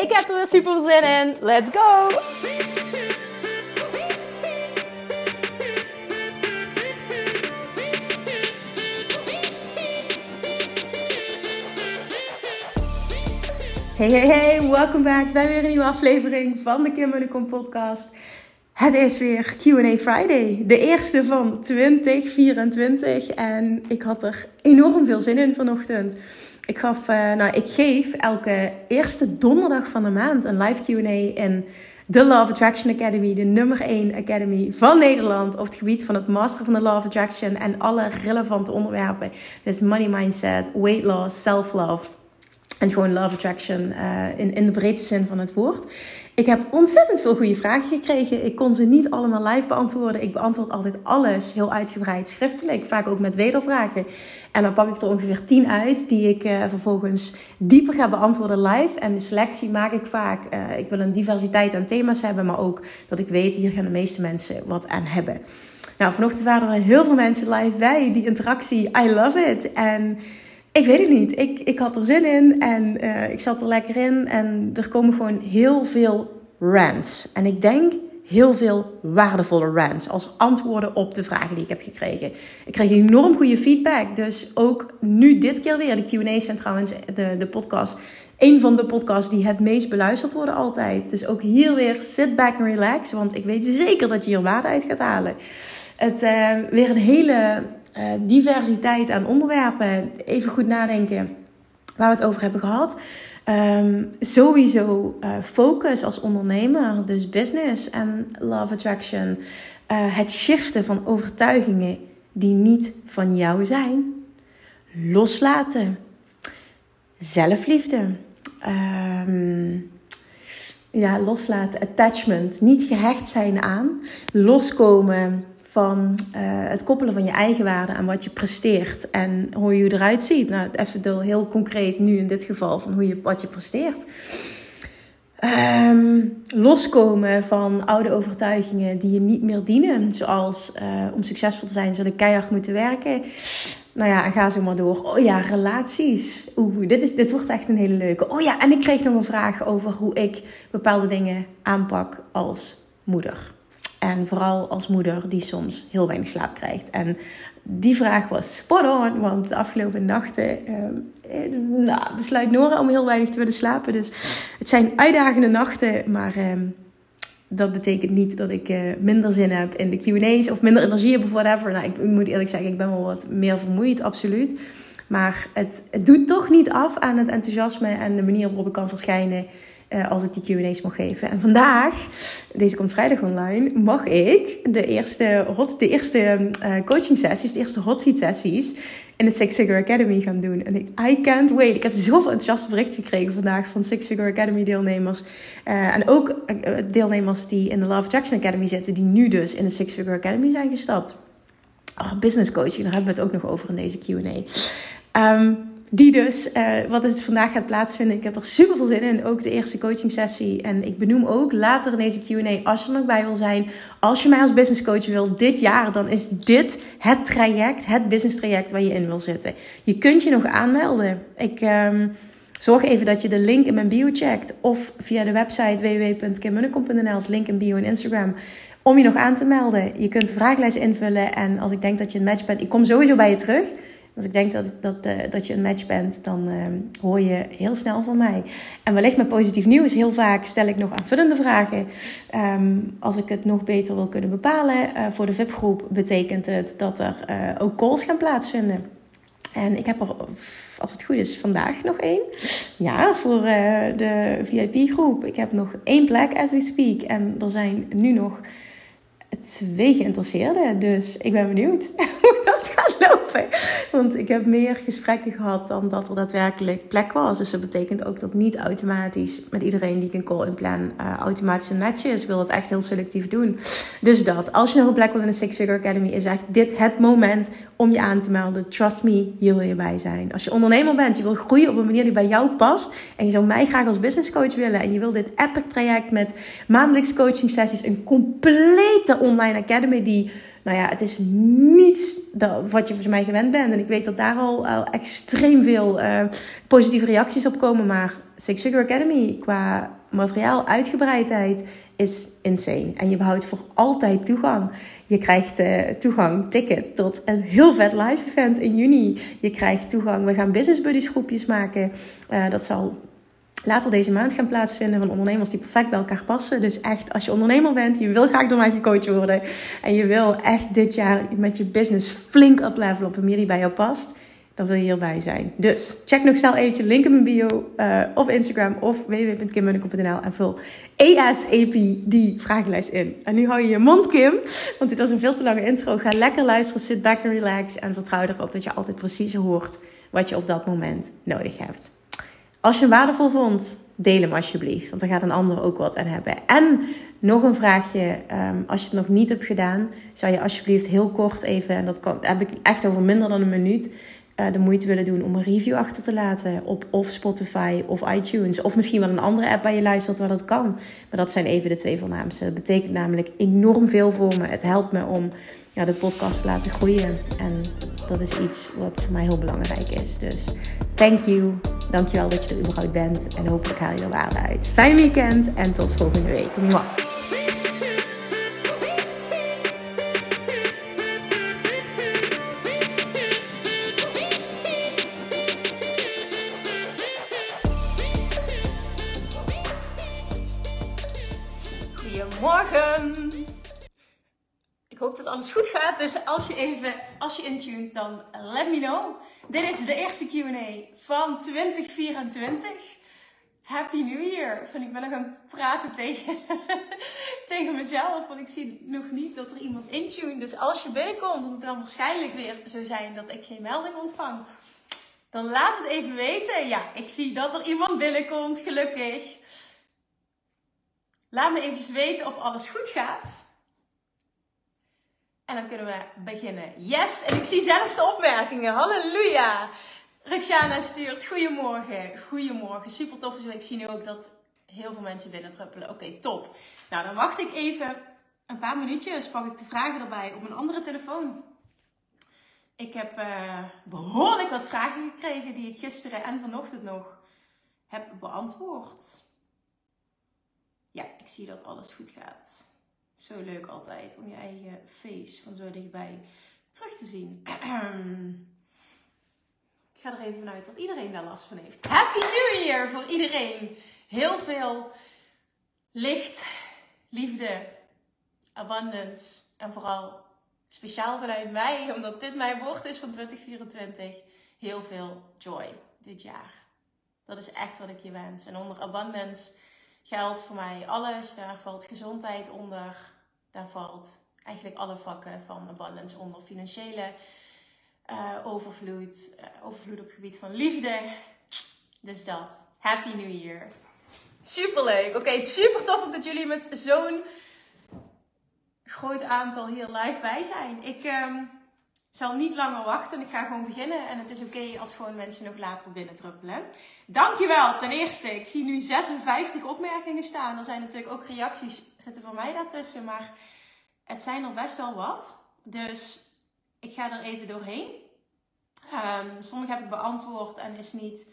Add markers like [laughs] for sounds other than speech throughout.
Ik heb er weer super zin in. Let's go! Hey, hey, hey, welkom back bij weer een nieuwe aflevering van de Kim Kom podcast. Het is weer Q&A Friday, de eerste van 2024 en ik had er enorm veel zin in vanochtend. Ik, gaf, uh, nou, ik geef elke eerste donderdag van de maand een live Q&A in de Love Attraction Academy, de nummer 1 academy van Nederland op het gebied van het master van de Love Attraction en alle relevante onderwerpen. Dus money mindset, weight loss, self-love en gewoon love attraction uh, in, in de breedste zin van het woord. Ik heb ontzettend veel goede vragen gekregen. Ik kon ze niet allemaal live beantwoorden. Ik beantwoord altijd alles heel uitgebreid schriftelijk, vaak ook met wedervragen. En dan pak ik er ongeveer 10 uit die ik uh, vervolgens dieper ga beantwoorden live. En de selectie maak ik vaak. Uh, ik wil een diversiteit aan thema's hebben, maar ook dat ik weet, hier gaan de meeste mensen wat aan hebben. Nou, vanochtend waren er heel veel mensen live bij. Die interactie, I love it. En ik weet het niet. Ik, ik had er zin in en uh, ik zat er lekker in. En er komen gewoon heel veel rants. En ik denk heel veel waardevolle rants als antwoorden op de vragen die ik heb gekregen. Ik kreeg enorm goede feedback. Dus ook nu dit keer weer. De Q&A's zijn trouwens de, de podcast. Een van de podcasts die het meest beluisterd worden altijd. Dus ook hier weer sit back and relax. Want ik weet zeker dat je hier waarde uit gaat halen. Het uh, weer een hele uh, diversiteit aan onderwerpen. Even goed nadenken waar we het over hebben gehad. Um, sowieso uh, focus als ondernemer, dus business en love attraction. Uh, het shiften van overtuigingen die niet van jou zijn. Loslaten. Zelfliefde. Um, ja, loslaten. Attachment. Niet gehecht zijn aan. Loskomen van uh, het koppelen van je eigen waarde aan wat je presteert en hoe je eruit ziet. Nou, even heel concreet nu in dit geval van hoe je, wat je presteert. Um, loskomen van oude overtuigingen die je niet meer dienen. Zoals uh, om succesvol te zijn zul ik keihard moeten werken. Nou ja, en ga zo maar door. Oh ja, relaties. Oeh, dit, is, dit wordt echt een hele leuke. Oh ja, en ik kreeg nog een vraag over hoe ik bepaalde dingen aanpak als moeder. En vooral als moeder die soms heel weinig slaap krijgt. En die vraag was spot on, want de afgelopen nachten uh, nou, besluit Nora om heel weinig te willen slapen. Dus het zijn uitdagende nachten, maar uh, dat betekent niet dat ik uh, minder zin heb in de Q&A's of minder energie heb of whatever. Nou, ik moet eerlijk zeggen, ik ben wel wat meer vermoeid, absoluut. Maar het, het doet toch niet af aan het enthousiasme en de manier waarop ik kan verschijnen uh, als ik die Q&A's mag geven. En vandaag, deze komt vrijdag online, mag ik de eerste, hot, de eerste uh, coaching sessies, de eerste hot seat sessies in de Six Figure Academy gaan doen. En ik, I can't wait. Ik heb zoveel enthousiaste berichten gekregen vandaag van Six Figure Academy deelnemers. Uh, en ook deelnemers die in de Love Attraction Academy zitten, die nu dus in de Six Figure Academy zijn gestapt. Oh, business coaching, daar hebben we het ook nog over in deze Q&A. Um, die dus, uh, wat is het vandaag gaat plaatsvinden. Ik heb er super veel zin in. Ook de eerste coaching sessie. En ik benoem ook later in deze QA, als je er nog bij wil zijn. Als je mij als business coach wil dit jaar, dan is dit het traject, het business traject waar je in wil zitten. Je kunt je nog aanmelden. Ik. Um, Zorg even dat je de link in mijn bio checkt. Of via de website www.kimmunnekom.nl, link in bio en Instagram. Om je nog aan te melden. Je kunt de vragenlijst invullen. En als ik denk dat je een match bent, ik kom sowieso bij je terug. Als ik denk dat, dat, uh, dat je een match bent, dan uh, hoor je heel snel van mij. En wellicht met positief nieuws. Heel vaak stel ik nog aanvullende vragen. Um, als ik het nog beter wil kunnen bepalen. Uh, voor de VIP-groep betekent het dat er ook calls gaan plaatsvinden. En ik heb er, als het goed is, vandaag nog één. Ja, voor de VIP-groep. Ik heb nog één plek as we speak. En er zijn nu nog twee geïnteresseerden. Dus ik ben benieuwd [laughs] hoe dat gaat geloven. Want ik heb meer gesprekken gehad dan dat er daadwerkelijk plek was. Dus dat betekent ook dat niet automatisch met iedereen die ik een call in plan uh, automatisch een match is. Ik wil dat echt heel selectief doen. Dus dat, als je nog een plek wil in de Six Figure Academy, is echt dit het moment om je aan te melden. Trust me, hier wil je bij zijn. Als je ondernemer bent, je wil groeien op een manier die bij jou past. En je zou mij graag als business coach willen. En je wil dit epic traject met maandelijks coaching sessies. Een complete online academy die nou ja, het is niets wat je volgens mij gewend bent. En ik weet dat daar al, extreem veel uh, positieve reacties op komen. Maar Six Figure Academy qua materiaal, uitgebreidheid is insane. En je behoudt voor altijd toegang. Je krijgt uh, toegang, ticket tot een heel vet live event in juni. Je krijgt toegang. We gaan business buddies groepjes maken. Uh, dat zal later deze maand gaan plaatsvinden van ondernemers die perfect bij elkaar passen. Dus echt, als je ondernemer bent, je wil graag door mij gecoacht worden en je wil echt dit jaar met je business flink uplevelen op een manier die bij jou past, dan wil je hierbij zijn. Dus check nog snel eventjes link in mijn bio uh, op Instagram of www.kimmunnekom.nl en vul ESAP die vragenlijst in. En nu hou je je mond, Kim, want dit was een veel te lange intro. Ga lekker luisteren, sit back and relax en vertrouw erop dat je altijd precies hoort wat je op dat moment nodig hebt. Als je hem waardevol vond, deel hem alsjeblieft. Want dan gaat een ander ook wat aan hebben. En nog een vraagje. Um, als je het nog niet hebt gedaan, zou je alsjeblieft heel kort even, en dat kan, heb ik echt over minder dan een minuut, de moeite willen doen om een review achter te laten op of Spotify of iTunes. Of misschien wel een andere app waar je luistert waar dat kan. Maar dat zijn even de twee voornaamste. Dat betekent namelijk enorm veel voor me. Het helpt me om ja, de podcast te laten groeien. En dat is iets wat voor mij heel belangrijk is. Dus thank you. Dankjewel dat je er überhaupt bent. En hopelijk haal je er waarde uit. Fijn weekend en tot volgende week. Goedemorgen! Ik hoop dat alles goed gaat. Dus als je even, als je intuned, dan let me know. Dit is de eerste Q&A van 2024. Happy New Year! Ik ben nog aan het praten tegen, [laughs] tegen mezelf. Want ik zie nog niet dat er iemand intune. Dus als je binnenkomt, dat het wel waarschijnlijk weer zo zijn dat ik geen melding ontvang. Dan laat het even weten. Ja, ik zie dat er iemand binnenkomt, gelukkig. Laat me eventjes weten of alles goed gaat. En dan kunnen we beginnen. Yes! En ik zie zelfs de opmerkingen. Halleluja! Rexana stuurt. Goedemorgen. Goedemorgen. Super tof. Dus ik zie nu ook dat heel veel mensen binnendruppelen. Oké, top. Nou, dan wacht ik even een paar minuutjes. Pak ik de vragen erbij op een andere telefoon. Ik heb uh, behoorlijk wat vragen gekregen die ik gisteren en vanochtend nog heb beantwoord. Ja, ik zie dat alles goed gaat. Zo leuk altijd om je eigen face van zo dichtbij terug te zien. [clears throat] Ik ga er even vanuit dat iedereen daar last van heeft. Happy New Year voor iedereen. Heel veel licht, liefde, abundance en vooral speciaal vanuit mij, omdat dit mijn woord is van 2024, heel veel joy dit jaar. Dat is echt wat ik je wens. En onder abundance geldt voor mij alles. Daar valt gezondheid onder. Daar valt eigenlijk alle vakken van abundance onder. Financiële uh, overvloed. Uh, overvloed op het gebied van liefde. Dus dat. Happy New Year. Superleuk. Oké, okay, het is super tof dat jullie met zo'n groot aantal hier live bij zijn. Ik um, zal niet langer wachten. Ik ga gewoon beginnen. En het is oké als gewoon mensen nog later binnendruppelen. Dankjewel ten eerste. Ik zie nu 56 opmerkingen staan. Er zijn natuurlijk ook reacties zitten voor mij daartussen. Maar het zijn er best wel wat. Dus ik ga er even doorheen. Um, sommige heb ik beantwoord en is niet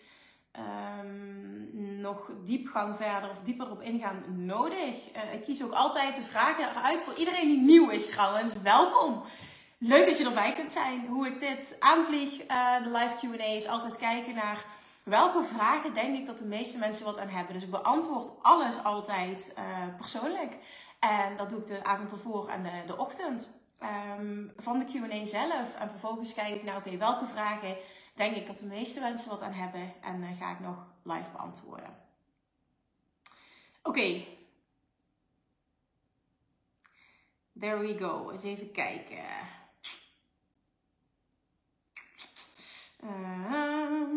um, nog diepgang verder of dieper op ingaan nodig. Uh, ik kies ook altijd de vragen eruit voor iedereen die nieuw is trouwens. Welkom! Leuk dat je erbij kunt zijn. Hoe ik dit aanvlieg, uh, de live Q&A, is altijd kijken naar welke vragen denk ik dat de meeste mensen wat aan hebben. Dus ik beantwoord alles altijd uh, persoonlijk. En dat doe ik de avond ervoor en de, de ochtend um, van de Q&A zelf. En vervolgens kijk ik naar, oké, welke vragen denk ik dat de meeste mensen wat aan hebben. En uh, ga ik nog live beantwoorden. Oké. There we go. Eens even kijken. Ehm.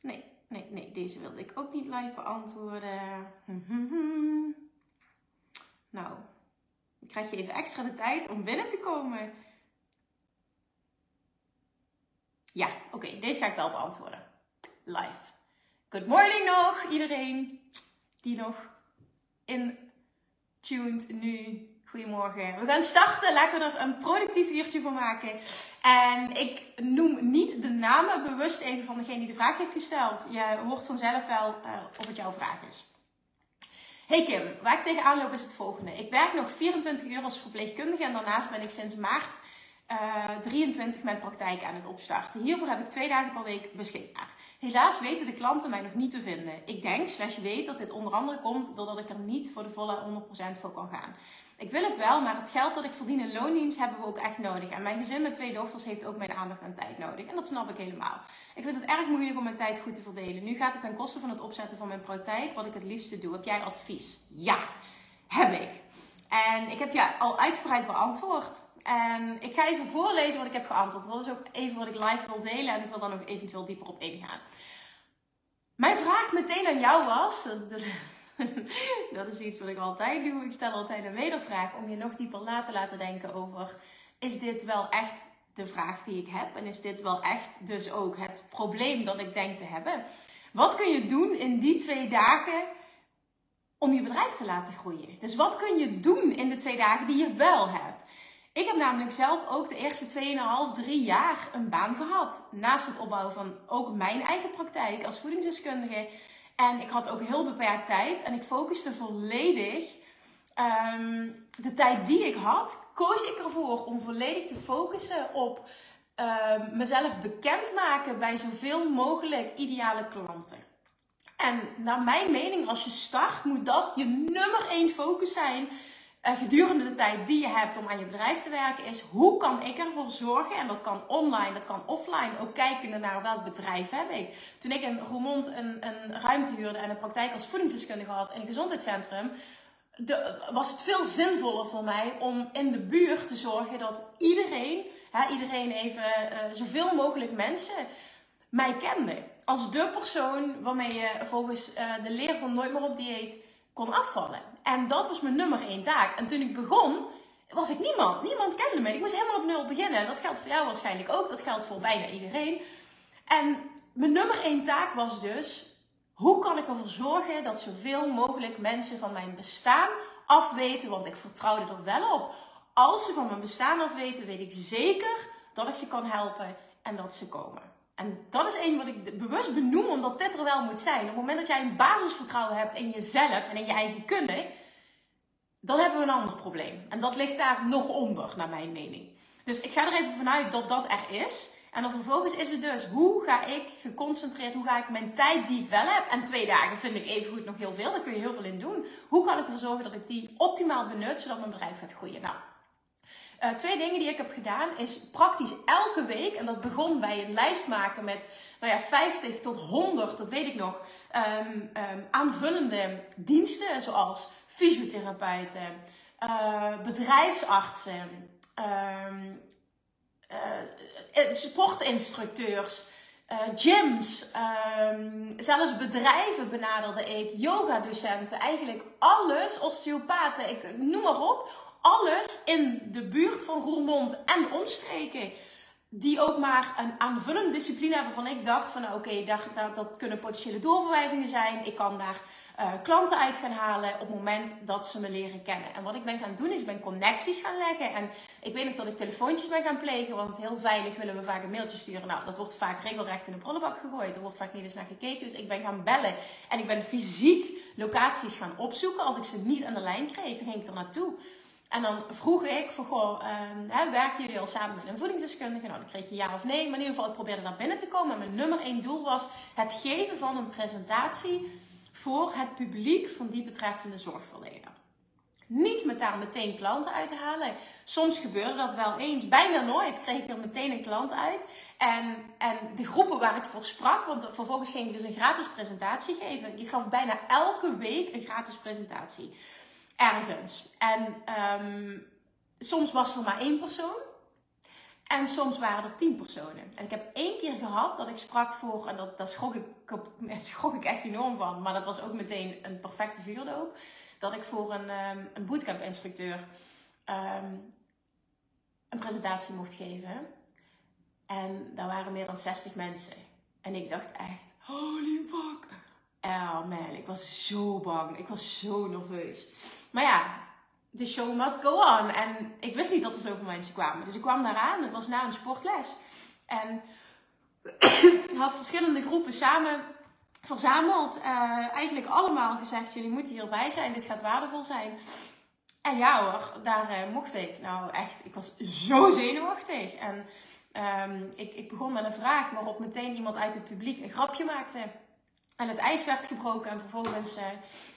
Nee, nee, nee, deze wilde ik ook niet live beantwoorden. [laughs] nou, ik krijg je even extra de tijd om binnen te komen. Ja, oké, deze ga ik wel beantwoorden. Live. Good morning nog, iedereen die nog in tuned nu Goedemorgen. We gaan starten. Laten we er een productief uurtje van maken. En ik noem niet de namen bewust even van degene die de vraag heeft gesteld. Je hoort vanzelf wel uh, of het jouw vraag is. Hey Kim, waar ik tegenaan loop is het volgende. Ik werk nog 24 uur als verpleegkundige en daarnaast ben ik sinds maart uh, eh, 23 mijn praktijk aan het opstarten. Hiervoor heb ik twee dagen per week beschikbaar. Helaas weten de klanten mij nog niet te vinden. Ik denk, slash weet, dat dit onder andere komt doordat ik er niet voor de volle 100% voor kan gaan. Ik wil het wel, maar het geld dat ik verdien in loondienst hebben we ook echt nodig. En mijn gezin met twee dochters heeft ook mijn aandacht en tijd nodig. En dat snap ik helemaal. Ik vind het erg moeilijk om mijn tijd goed te verdelen. Nu gaat het ten koste van het opzetten van mijn praktijk, wat ik het liefste doe. Heb jij advies? Ja, heb ik. En ik heb je al uitgebreid beantwoord. En ik ga even voorlezen wat ik heb geantwoord. Dat is ook even wat ik live wil delen en ik wil dan nog eventueel dieper op ingaan. Mijn vraag meteen aan jou was, [laughs] dat is iets wat ik altijd doe, ik stel altijd een wedervraag om je nog dieper na te laten denken over, is dit wel echt de vraag die ik heb? En is dit wel echt dus ook het probleem dat ik denk te hebben? Wat kun je doen in die twee dagen om je bedrijf te laten groeien? Dus wat kun je doen in de twee dagen die je wel hebt? Ik heb namelijk zelf ook de eerste 2,5, 3 jaar een baan gehad. Naast het opbouwen van ook mijn eigen praktijk als voedingsdeskundige. En ik had ook heel beperkt tijd. En ik focuste volledig. Um, de tijd die ik had, koos ik ervoor om volledig te focussen op um, mezelf bekendmaken bij zoveel mogelijk ideale klanten. En naar mijn mening, als je start, moet dat je nummer één focus zijn uh, gedurende de tijd die je hebt om aan je bedrijf te werken, is hoe kan ik ervoor zorgen, en dat kan online, dat kan offline, ook kijkende naar welk bedrijf heb ik. Toen ik in Roermond een, een ruimte huurde en een praktijk als voedingsdeskundige had in een gezondheidscentrum, de, was het veel zinvoller voor mij om in de buurt te zorgen dat iedereen, hè, iedereen even, uh, zoveel mogelijk mensen mij kenden. Als de persoon waarmee je volgens uh, de leer van Nooit meer op dieet kon afvallen. En dat was mijn nummer één taak. En toen ik begon, was ik niemand. Niemand kende me. Ik moest helemaal op nul beginnen. En dat geldt voor jou waarschijnlijk ook. Dat geldt voor bijna iedereen. En mijn nummer één taak was dus: hoe kan ik ervoor zorgen dat zoveel mogelijk mensen van mijn bestaan afweten? Want ik vertrouwde er wel op. Als ze van mijn bestaan afweten, weet ik zeker dat ik ze kan helpen en dat ze komen. En dat is één wat ik bewust benoem, omdat dit er wel moet zijn. Op het moment dat jij een basisvertrouwen hebt in jezelf en in je eigen kunnen, dan hebben we een ander probleem. En dat ligt daar nog onder, naar mijn mening. Dus ik ga er even vanuit dat dat er is. En dan vervolgens is het dus, hoe ga ik geconcentreerd, hoe ga ik mijn tijd die ik wel heb, en twee dagen vind ik even goed nog heel veel, daar kun je heel veel in doen. Hoe kan ik ervoor zorgen dat ik die optimaal benut, zodat mijn bedrijf gaat groeien? Nou, uh, twee dingen die ik heb gedaan is praktisch elke week, en dat begon bij een lijst maken met nou ja, 50 tot 100, dat weet ik nog, um, um, aanvullende diensten zoals fysiotherapeuten, uh, bedrijfsartsen, um, uh, sportinstructeurs. Gyms, zelfs bedrijven benaderde ik, yoga-docenten, eigenlijk alles, osteopaten, ik noem maar op, alles in de buurt van Roermond en omstreken. Die ook maar een aanvullende discipline hebben van ik dacht van oké, okay, dat kunnen potentiële doorverwijzingen zijn. Ik kan daar uh, klanten uit gaan halen op het moment dat ze me leren kennen. En wat ik ben gaan doen is, ik ben connecties gaan leggen. En ik weet nog dat ik telefoontjes ben gaan plegen, want heel veilig willen we vaak een mailtje sturen. Nou, dat wordt vaak regelrecht in de prullenbak gegooid. Er wordt vaak niet eens naar gekeken. Dus ik ben gaan bellen. En ik ben fysiek locaties gaan opzoeken. Als ik ze niet aan de lijn kreeg, dan ging ik er naartoe. En dan vroeg ik van, goh, hè, werken jullie al samen met een voedingsdeskundige? Nou, dan kreeg je ja of nee. Maar in ieder geval, ik probeerde naar binnen te komen. En mijn nummer één doel was het geven van een presentatie voor het publiek van die betreffende zorgverlener. Niet met daar meteen klanten uit te halen. Soms gebeurde dat wel eens. Bijna nooit kreeg ik er meteen een klant uit. En, en de groepen waar ik voor sprak, want vervolgens ging ik dus een gratis presentatie geven. Ik gaf bijna elke week een gratis presentatie ergens. En um, soms was er maar één persoon. En soms waren er tien personen. En ik heb één keer gehad dat ik sprak voor, en dat, daar schrok ik, [laughs] schrok ik echt enorm van, maar dat was ook meteen een perfecte vuurdoop. Dat ik voor een, um, een bootcamp-instructeur ehm, een presentatie mocht geven. En daar waren meer dan 60 mensen. En ik dacht echt, holy fuck. Oh man, ik was zo bang. Ik was zo nerveus. Maar ja, de show must go on. En ik wist niet dat er zoveel mensen kwamen. Dus ik kwam daaraan. Het was na een sportles. En [clears throat] had verschillende groepen samen verzameld. Uh, eigenlijk allemaal gezegd, jullie moeten hierbij zijn. Dit gaat waardevol zijn. En ja hoor, daar uh, mocht ik. Nou echt, ik was zo zenuwachtig. En um, ik, ik begon met een vraag waarop meteen iemand uit het publiek een grapje maakte. En het ijs werd gebroken en vervolgens uh,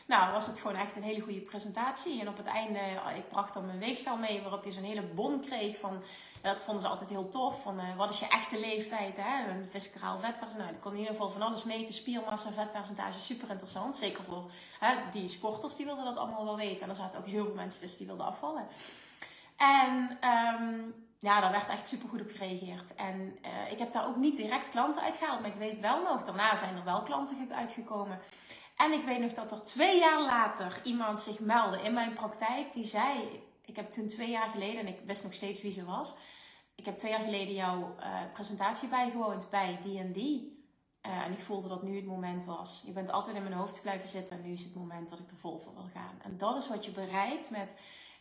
nou, was het gewoon echt een hele goede presentatie. En op het einde, uh, ik bracht dan mijn weegschaal mee waarop je zo'n hele bon kreeg van, dat vonden ze altijd heel tof, van uh, wat is je echte leeftijd, hè? een visceraal vetpercentage. Nou, ik kon in ieder geval van alles meten, spiermassa, vetpercentage, super interessant. Zeker voor hè, die sporters, die wilden dat allemaal wel weten. En er zaten ook heel veel mensen tussen die wilden afvallen. En um, ja, daar werd echt super goed op gereageerd. En uh, ik heb daar ook niet direct klanten uitgehaald. Maar ik weet wel nog, daarna zijn er wel klanten uitgekomen. En ik weet nog dat er twee jaar later iemand zich meldde in mijn praktijk. Die zei, ik heb toen twee jaar geleden, en ik wist nog steeds wie ze was. Ik heb twee jaar geleden jouw uh, presentatie bijgewoond bij D&D. Uh, eh, en ik voelde dat nu het moment was. Je bent altijd in mijn hoofd blijven zitten. En nu is het moment dat ik er vol voor wil gaan. En dat is wat je bereidt met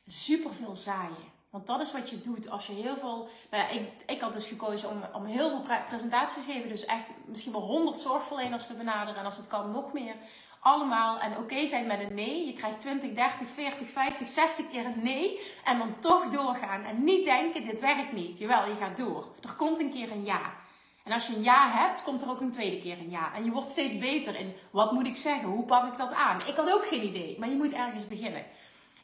superveel zaaien. Want dat is wat je doet als je heel veel. Nou ja, ik, ik had dus gekozen om, om heel veel presentaties te geven. Dus echt misschien wel 100 zorgverleners te benaderen. En als het kan, nog meer. Allemaal en oké zijn met een nee. Je krijgt 20, 30, 40, 50, 60 keer een nee. En dan toch doorgaan. En niet denken: dit werkt niet. Jawel, je gaat door. Er komt een keer een ja. En als je een ja hebt, komt er ook een tweede keer een ja. En je wordt steeds beter in wat moet ik zeggen? Hoe pak ik dat aan? Ik had ook geen idee, maar je moet ergens beginnen.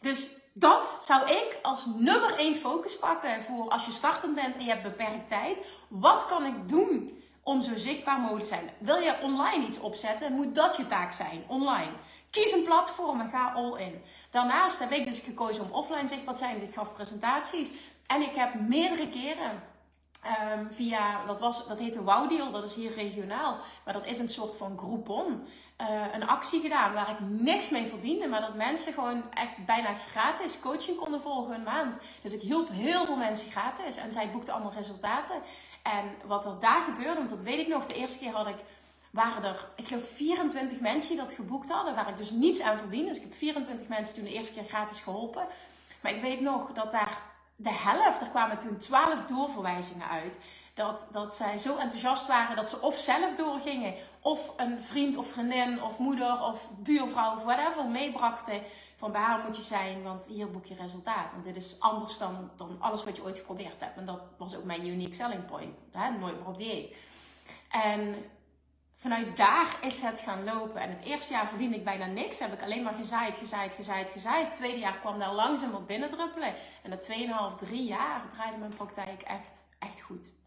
Dus dat zou ik als nummer één focus pakken voor als je startend bent en je hebt beperkt tijd. Wat kan ik doen om zo zichtbaar mogelijk te zijn? Wil je online iets opzetten, moet dat je taak zijn, online. Kies een platform en ga all in. Daarnaast heb ik dus gekozen om offline zichtbaar te zijn, dus ik gaf presentaties. En ik heb meerdere keren Um, via, dat, was, dat heette Wow Deal, dat is hier regionaal. Maar dat is een soort van Groupon. Uh, een actie gedaan waar ik niks mee verdiende. Maar dat mensen gewoon echt bijna gratis coaching konden volgen een maand. Dus ik hielp heel veel mensen gratis. En zij boekten allemaal resultaten. En wat er daar gebeurde, want dat weet ik nog. De eerste keer had ik, waren er, ik geloof 24 mensen die dat geboekt hadden. Waar ik dus niets aan verdiende. Dus ik heb 24 mensen toen de eerste keer gratis geholpen. Maar ik weet nog dat daar de helft, er kwamen toen twaalf doorverwijzingen uit. Dat, dat zij zo enthousiast waren dat ze of zelf doorgingen, of een vriend of vriendin of moeder of buurvrouw of whatever meebrachten. Van bij haar moet je zijn, want hier boek je resultaat. Want dit is anders dan, dan alles wat je ooit geprobeerd hebt. En dat was ook mijn unique selling point. Hè? Nooit meer op dieet. En vanuit daar is het gaan lopen. En het eerste jaar verdiende ik bijna niks. Heb ik alleen maar gezaaid, gezaaid, gezaaid, gezaaid. Het tweede jaar kwam daar langzaam wat binnendruppelen. En na 2,5, 3 jaar draaide mijn praktijk echt, echt goed.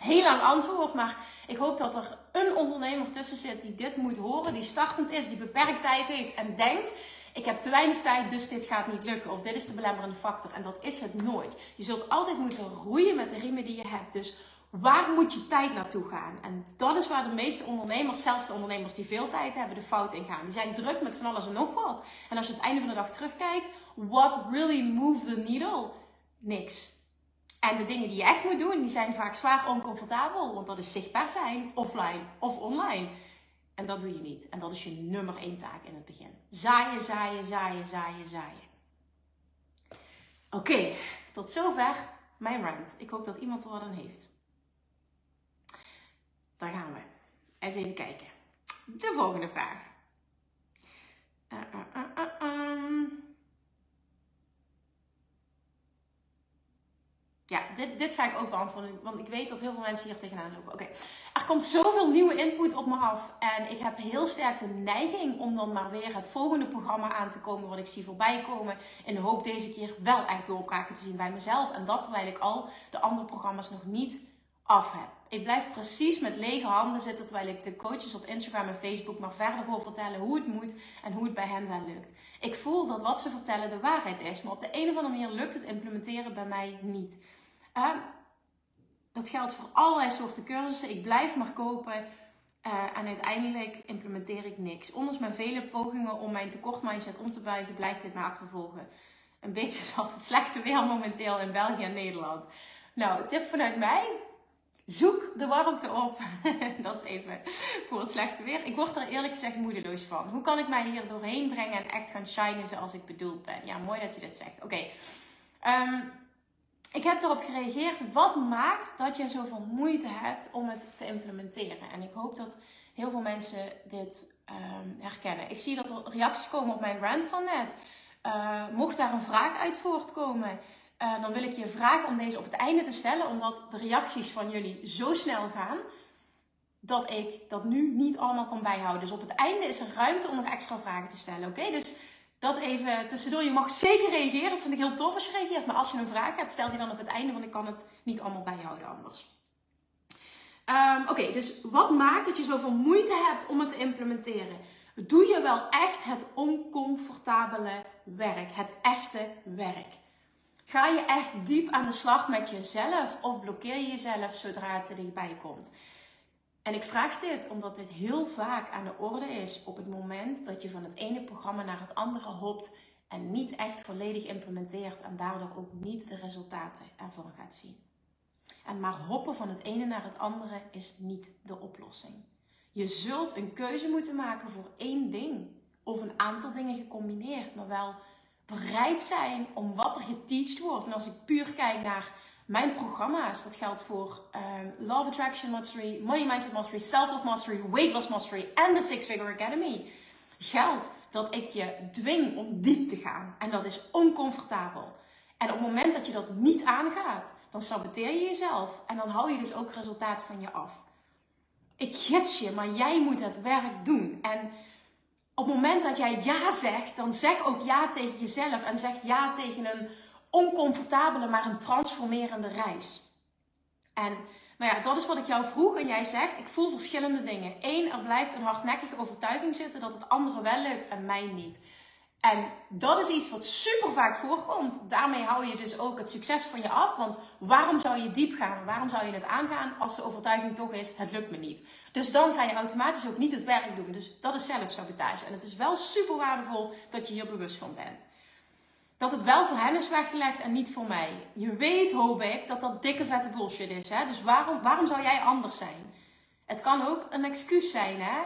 Heel lang antwoord, maar ik hoop dat er een ondernemer tussen zit die dit moet horen, die startend is, die beperkt tijd heeft en denkt: ik heb te weinig tijd, dus dit gaat niet lukken. Of dit is de belemmerende factor. En dat is het nooit. Je zult altijd moeten roeien met de riemen die je hebt. Dus Waar moet je tijd naartoe gaan? En dat is waar de meeste ondernemers, zelfs de ondernemers die veel tijd hebben, de fout in gaan. Die zijn druk met van alles en nog wat. En als je het einde van de dag terugkijkt, what really moved the needle? Niks. En de dingen die je echt moet doen, die zijn vaak zwaar oncomfortabel. Want dat is zichtbaar zijn, offline of online. En dat doe je niet. En dat is je nummer één taak in het begin. Zaaien, zaaien, zaaien, zaaien, zaaien. Oké, tot zover mijn rant. Ik hoop dat iemand er wat aan heeft. Daar gaan we. Eens even kijken. De volgende vraag. Uh, uh, uh, ja, dit, dit ga ik ook beantwoorden, want ik weet dat heel veel mensen hier tegenaan lopen. Oké, er komt zoveel nieuwe input op me af en ik heb heel sterk de neiging om dan maar weer het volgende programma aan te komen wat ik zie voorbij komen. In de hoop deze keer wel echt doorbraken te zien bij mezelf. En dat terwijl ik al de andere programma's nog niet af heb. Ik blijf precies met lege handen zitten terwijl ik de coaches op Instagram en Facebook maar verder wil vertellen hoe het moet en hoe het bij hen wel lukt. Ik voel dat wat ze vertellen de waarheid is, maar op de een of andere manier lukt het implementeren bij mij niet. Dat geldt voor allerlei soorten cursussen. Ik blijf maar kopen. Uh, en uiteindelijk implementeer ik niks. Ondanks mijn vele pogingen om mijn tekort mindset om te buigen, blijft dit mij achtervolgen. Een beetje [laughs] zoals het slechte weer momenteel in België en Nederland. Nou, tip vanuit mij. Zoek de warmte op. [laughs] dat is even voor het slechte weer. Ik word er eerlijk gezegd moedeloos van. Hoe kan ik mij hier doorheen brengen en echt gaan shinen zoals ik bedoeld ben? Ja, mooi dat je dit zegt. Oké. Ehm, ik heb erop gereageerd. Wat maakt dat je zoveel moeite hebt om het te implementeren? En ik hoop dat heel veel mensen dit um, herkennen. Ik zie dat er reacties komen op mijn rant van net. Uh, mocht daar een vraag uit voortkomen, uh, dan wil ik je vragen om deze op het einde te stellen, omdat de reacties van jullie zo snel gaan dat ik dat nu niet allemaal kan bijhouden. Dus op het einde is er ruimte om nog extra vragen te stellen. Oké, dus dat even tussendoor. Je mag zeker reageren. Vind ik heel tof als je reageert. Maar als je een vraag hebt, stel die dan op het einde, want ik kan het niet allemaal bijhouden anders. Um, Oké, dus wat maakt dat je zoveel moeite hebt om het te implementeren? Doe je wel echt het oncomfortabele werk, het echte werk? Ga je echt diep aan de slag met jezelf of blokkeer je jezelf zodra het er dichtbij komt? En ik vraag dit omdat dit heel vaak aan de orde is op het moment dat je van het ene programma naar het andere hopt en niet echt volledig implementeert en daardoor ook niet de resultaten ervan gaat zien. En maar hoppen van het ene naar het andere is niet de oplossing. Je zult een keuze moeten maken voor één ding of een aantal dingen gecombineerd, maar wel bereid zijn om wat er geteacht wordt. En als ik puur kijk naar mijn programma's, dat geldt voor um, Love Attraction Mastery, Money Mindset Mastery, Self-Love Mastery, Weight Loss Mastery en de Six Figure Academy. Geldt dat ik je dwing om diep te gaan. En dat is oncomfortabel. En op het moment dat je dat niet aangaat, dan saboteer je jezelf. En dan hou je dus ook resultaat van je af. Ik gids je, maar jij moet het werk doen. En op het moment dat jij ja zegt, dan zeg ook ja tegen jezelf. En zeg ja tegen een oncomfortabele, maar een transformerende reis. En nou ja, dat is wat ik jou vroeg. En jij zegt, ik voel verschillende dingen. Eén, er blijft een hardnekkige overtuiging zitten dat het anderen wel lukt en mij niet. En dat is iets wat super vaak voorkomt. Daarmee hou je dus ook het succes van je af. Want waarom zou je diep gaan? Waarom zou je het aangaan als de overtuiging toch is: het lukt me niet? Dus dan ga je automatisch ook niet het werk doen. Dus dat is zelfsabotage. En het is wel super waardevol dat je hier bewust van bent. Dat het wel voor hen is weggelegd en niet voor mij. Je weet, hoop ik, dat dat dikke vette bullshit is. Hè? Dus waarom, waarom zou jij anders zijn? Het kan ook een excuus zijn, hè?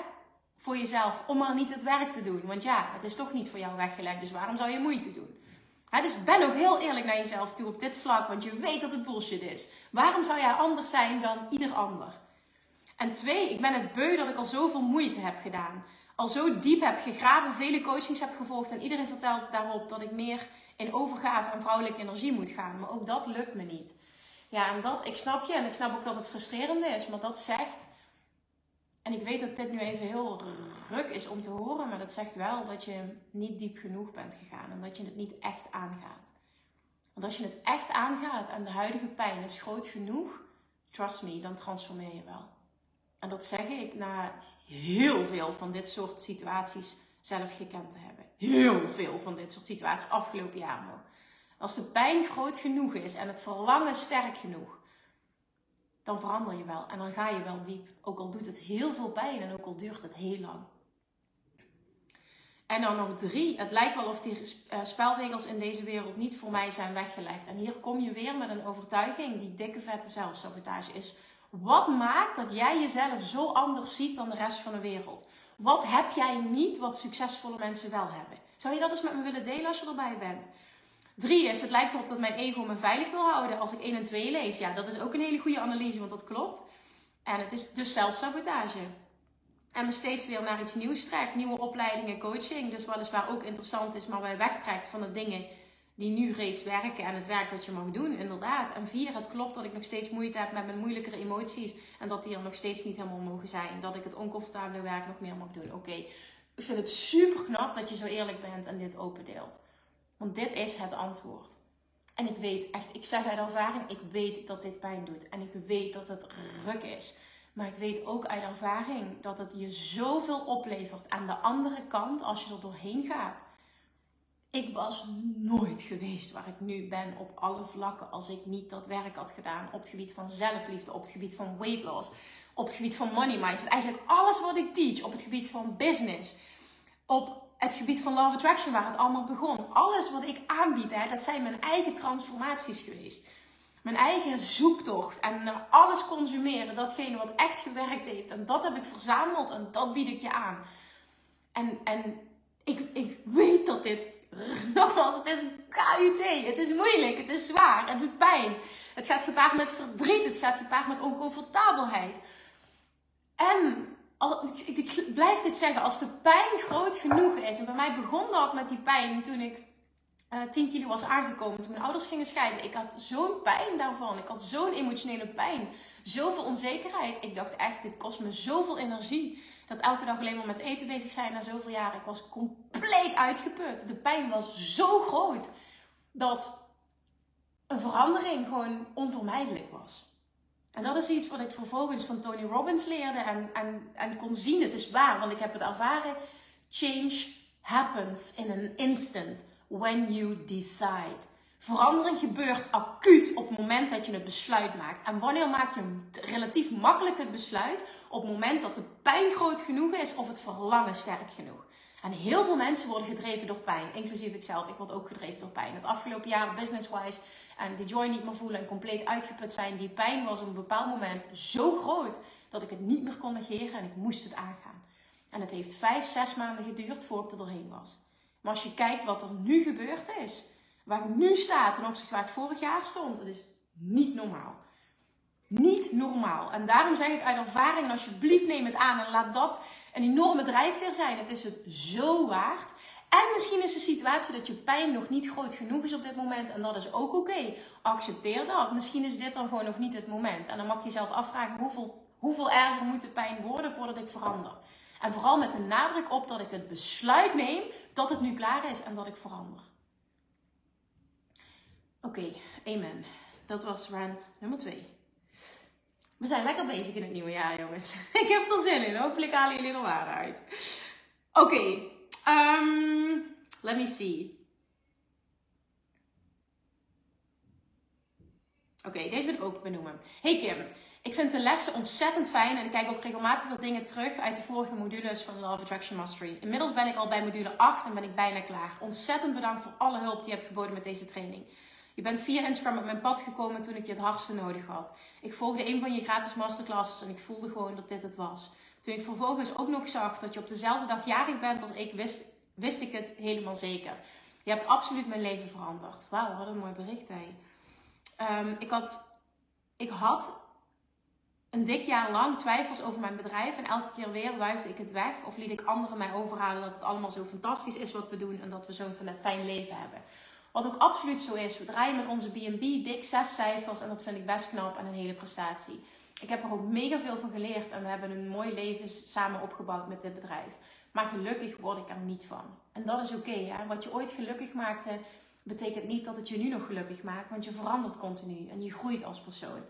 voor jezelf om maar niet het werk te doen. Want ja, het is toch niet voor jou weggelegd, dus waarom zou je moeite doen? dus ben ook heel eerlijk naar jezelf toe op dit vlak, want je weet dat het bullshit is. Waarom zou jij anders zijn dan ieder ander? En twee, ik ben het beu dat ik al zoveel moeite heb gedaan. Al zo diep heb gegraven, vele coachings heb gevolgd en iedereen vertelt daarop dat ik meer in overgave en vrouwelijke energie moet gaan. Maar ook dat lukt me niet. Ja, en dat, ik snap je en ik snap ook dat het frustrerend is, maar dat zegt en ik weet dat dit nu even heel ruk is om te horen, maar dat zegt wel dat je niet diep genoeg bent gegaan en dat je het niet echt aangaat. Want als je het echt aangaat en de huidige pijn is groot genoeg, trust me, dan transformeer je wel. En dat zeg ik na heel veel van dit soort situaties zelf gekend te hebben. Heel veel van dit soort situaties afgelopen jaar nog. Als de pijn groot genoeg is en het verlangen sterk genoeg, dan verander je wel. En dan ga je wel diep. Ook al doet het heel veel pijn en ook al duurt het heel lang. En dan nog drie. Het lijkt wel of die eh, spelregels in deze wereld niet voor mij zijn weggelegd. En hier kom je weer met een overtuiging die dikke vette zelfsabotage is. Wat maakt dat jij jezelf zo anders ziet dan de rest van de wereld? Wat heb jij niet wat succesvolle mensen wel hebben? Zou je dat eens met me willen delen als je erbij bent? Drie is, het lijkt erop dat mijn ego me veilig wil houden als ik 1 en 2 lees. Ja, dat is ook een hele goede analyse, want dat klopt. En het is dus zelfsabotage. En me steeds weer naar iets nieuws trekt. Nieuwe opleidingen, coaching. Dus weliswaar ook interessant is, maar wij wegtrekt van de dingen die nu reeds werken en het werk dat je mag doen, inderdaad. En vier, het klopt dat ik nog steeds moeite heb met mijn moeilijkere emoties en dat die er nog steeds niet helemaal mogen zijn. Dat ik het oncomfortabele werk nog meer mag doen. Oké, ik vind het super knap dat je zo eerlijk bent en dit opendeelt. Want dit is het antwoord. En ik weet echt, ik zeg uit ervaring, ik weet dat dit pijn doet. En ik weet dat het ruk is. Maar ik weet ook uit ervaring dat het je zoveel oplevert aan de andere kant als je er doorheen gaat. Ik was nooit geweest waar ik nu ben op alle vlakken als ik niet dat werk had gedaan op het gebied van zelfliefde, op het gebied van weight loss, op het gebied van money mindset. Eigenlijk alles wat ik teach op het gebied van business, op het gebied van love attraction waar het allemaal begon. Alles wat ik aanbied, hè, dat zijn mijn eigen transformaties geweest. Mijn eigen zoektocht en alles consumeren, datgene wat echt gewerkt heeft. En dat heb ik verzameld en dat bied ik je aan. En, en ik, ik weet dat dit [laughs] nogmaals, het is een KUT. Het is moeilijk, het is zwaar, het doet pijn. Het gaat gepaard met verdriet, het gaat gepaard met oncomfortabelheid. En ik, ik, blijf dit zeggen, als de pijn groot genoeg is. En bij mij begon dat met die pijn toen ik uh, eh, 10 kilo was aangekomen. Toen mijn ouders gingen scheiden. Ik had zo'n pijn daarvan. Ik had zo'n emotionele pijn. Zoveel onzekerheid. Ik dacht echt, dit kost me zoveel energie dat elke dag alleen maar met eten bezig zijn na zoveel jaren. Ik was compleet uitgeput. De pijn was zo groot dat een verandering gewoon onvermijdelijk was. En dat is iets wat ik vervolgens van Tony Robbins leerde en, en, en kon zien. Het is waar, want ik heb het ervaren. Change happens in an instant when you decide. Verandering gebeurt acuut op het moment dat je het besluit maakt. En wanneer maak je relatief makkelijk het besluit? Op het moment dat de pijn groot genoeg is of het verlangen sterk genoeg. En heel veel mensen worden gedreven door pijn, inclusief ikzelf. Ik word ook gedreven door pijn. Het afgelopen jaar business-wise en de joy niet meer voelen en compleet uitgeput zijn. Die pijn was op een bepaald moment zo groot dat ik het niet meer kon negeren en ik moest het aangaan. En het heeft vijf, zes maanden geduurd voordat ik er doorheen was. Maar als je kijkt wat er nu gebeurd is, waar ik nu sta ten opzichte waar ik vorig jaar stond, dat is niet normaal. Niet normaal. En daarom zeg ik uit ervaring, alsjeblieft neem het aan en laat dat een enorme drijfveer zijn. Het is het zo waard. En misschien is de situatie dat je pijn nog niet groot genoeg is op dit moment. En dat is ook oké. Accepteer dat. Misschien is dit dan gewoon nog niet het moment. En dan mag je jezelf afvragen hoeveel, hoeveel erger moet de pijn worden voordat ik verander. En vooral met de nadruk op dat ik het besluit neem dat het nu klaar is en dat ik verander. Oké, amen. Dat was rant nummer 2. We zijn lekker bezig in het nieuwe jaar, jongens. [laughs] ik heb er zin in. Hopelijk halen jullie er waarde uit. Oké, um, let me see. Oké, deze wil ik ook benoemen. Hey Kim, ik vind de lessen ontzettend fijn en ik kijk ook regelmatig wat dingen terug uit de vorige modules van Love Attraction Mastery. Inmiddels ben ik al bij module 8 en ben ik bijna klaar. Ontzettend bedankt voor alle hulp die je hebt geboden met deze training. Je bent via Instagram op mijn pad gekomen toen ik je het hardste nodig had. Ik volgde een van je gratis masterclasses en ik voelde gewoon dat dit het was. Toen ik vervolgens ook nog zag dat je op dezelfde dag jarig bent als ik, wist, wist ik het helemaal zeker. Je hebt absoluut mijn leven veranderd. Wauw, wat een mooi bericht hè. Um, ik, had, ik had een dik jaar lang twijfels over mijn bedrijf. En elke keer weer wuifde ik het weg. Of liet ik anderen mij overhalen dat het allemaal zo fantastisch is wat we doen. En dat we zo'n fijn leven hebben. Wat ook absoluut zo is. We draaien met onze B&B dik zes cijfers. En dat vind ik best knap en een hele prestatie. Ik heb er ook mega veel van geleerd. En we hebben een mooi leven samen opgebouwd met dit bedrijf. Maar gelukkig word ik er niet van. En dat is oké. Okay, Wat je ooit gelukkig maakte, betekent niet dat het je nu nog gelukkig maakt. Want je verandert continu. En je groeit als persoon.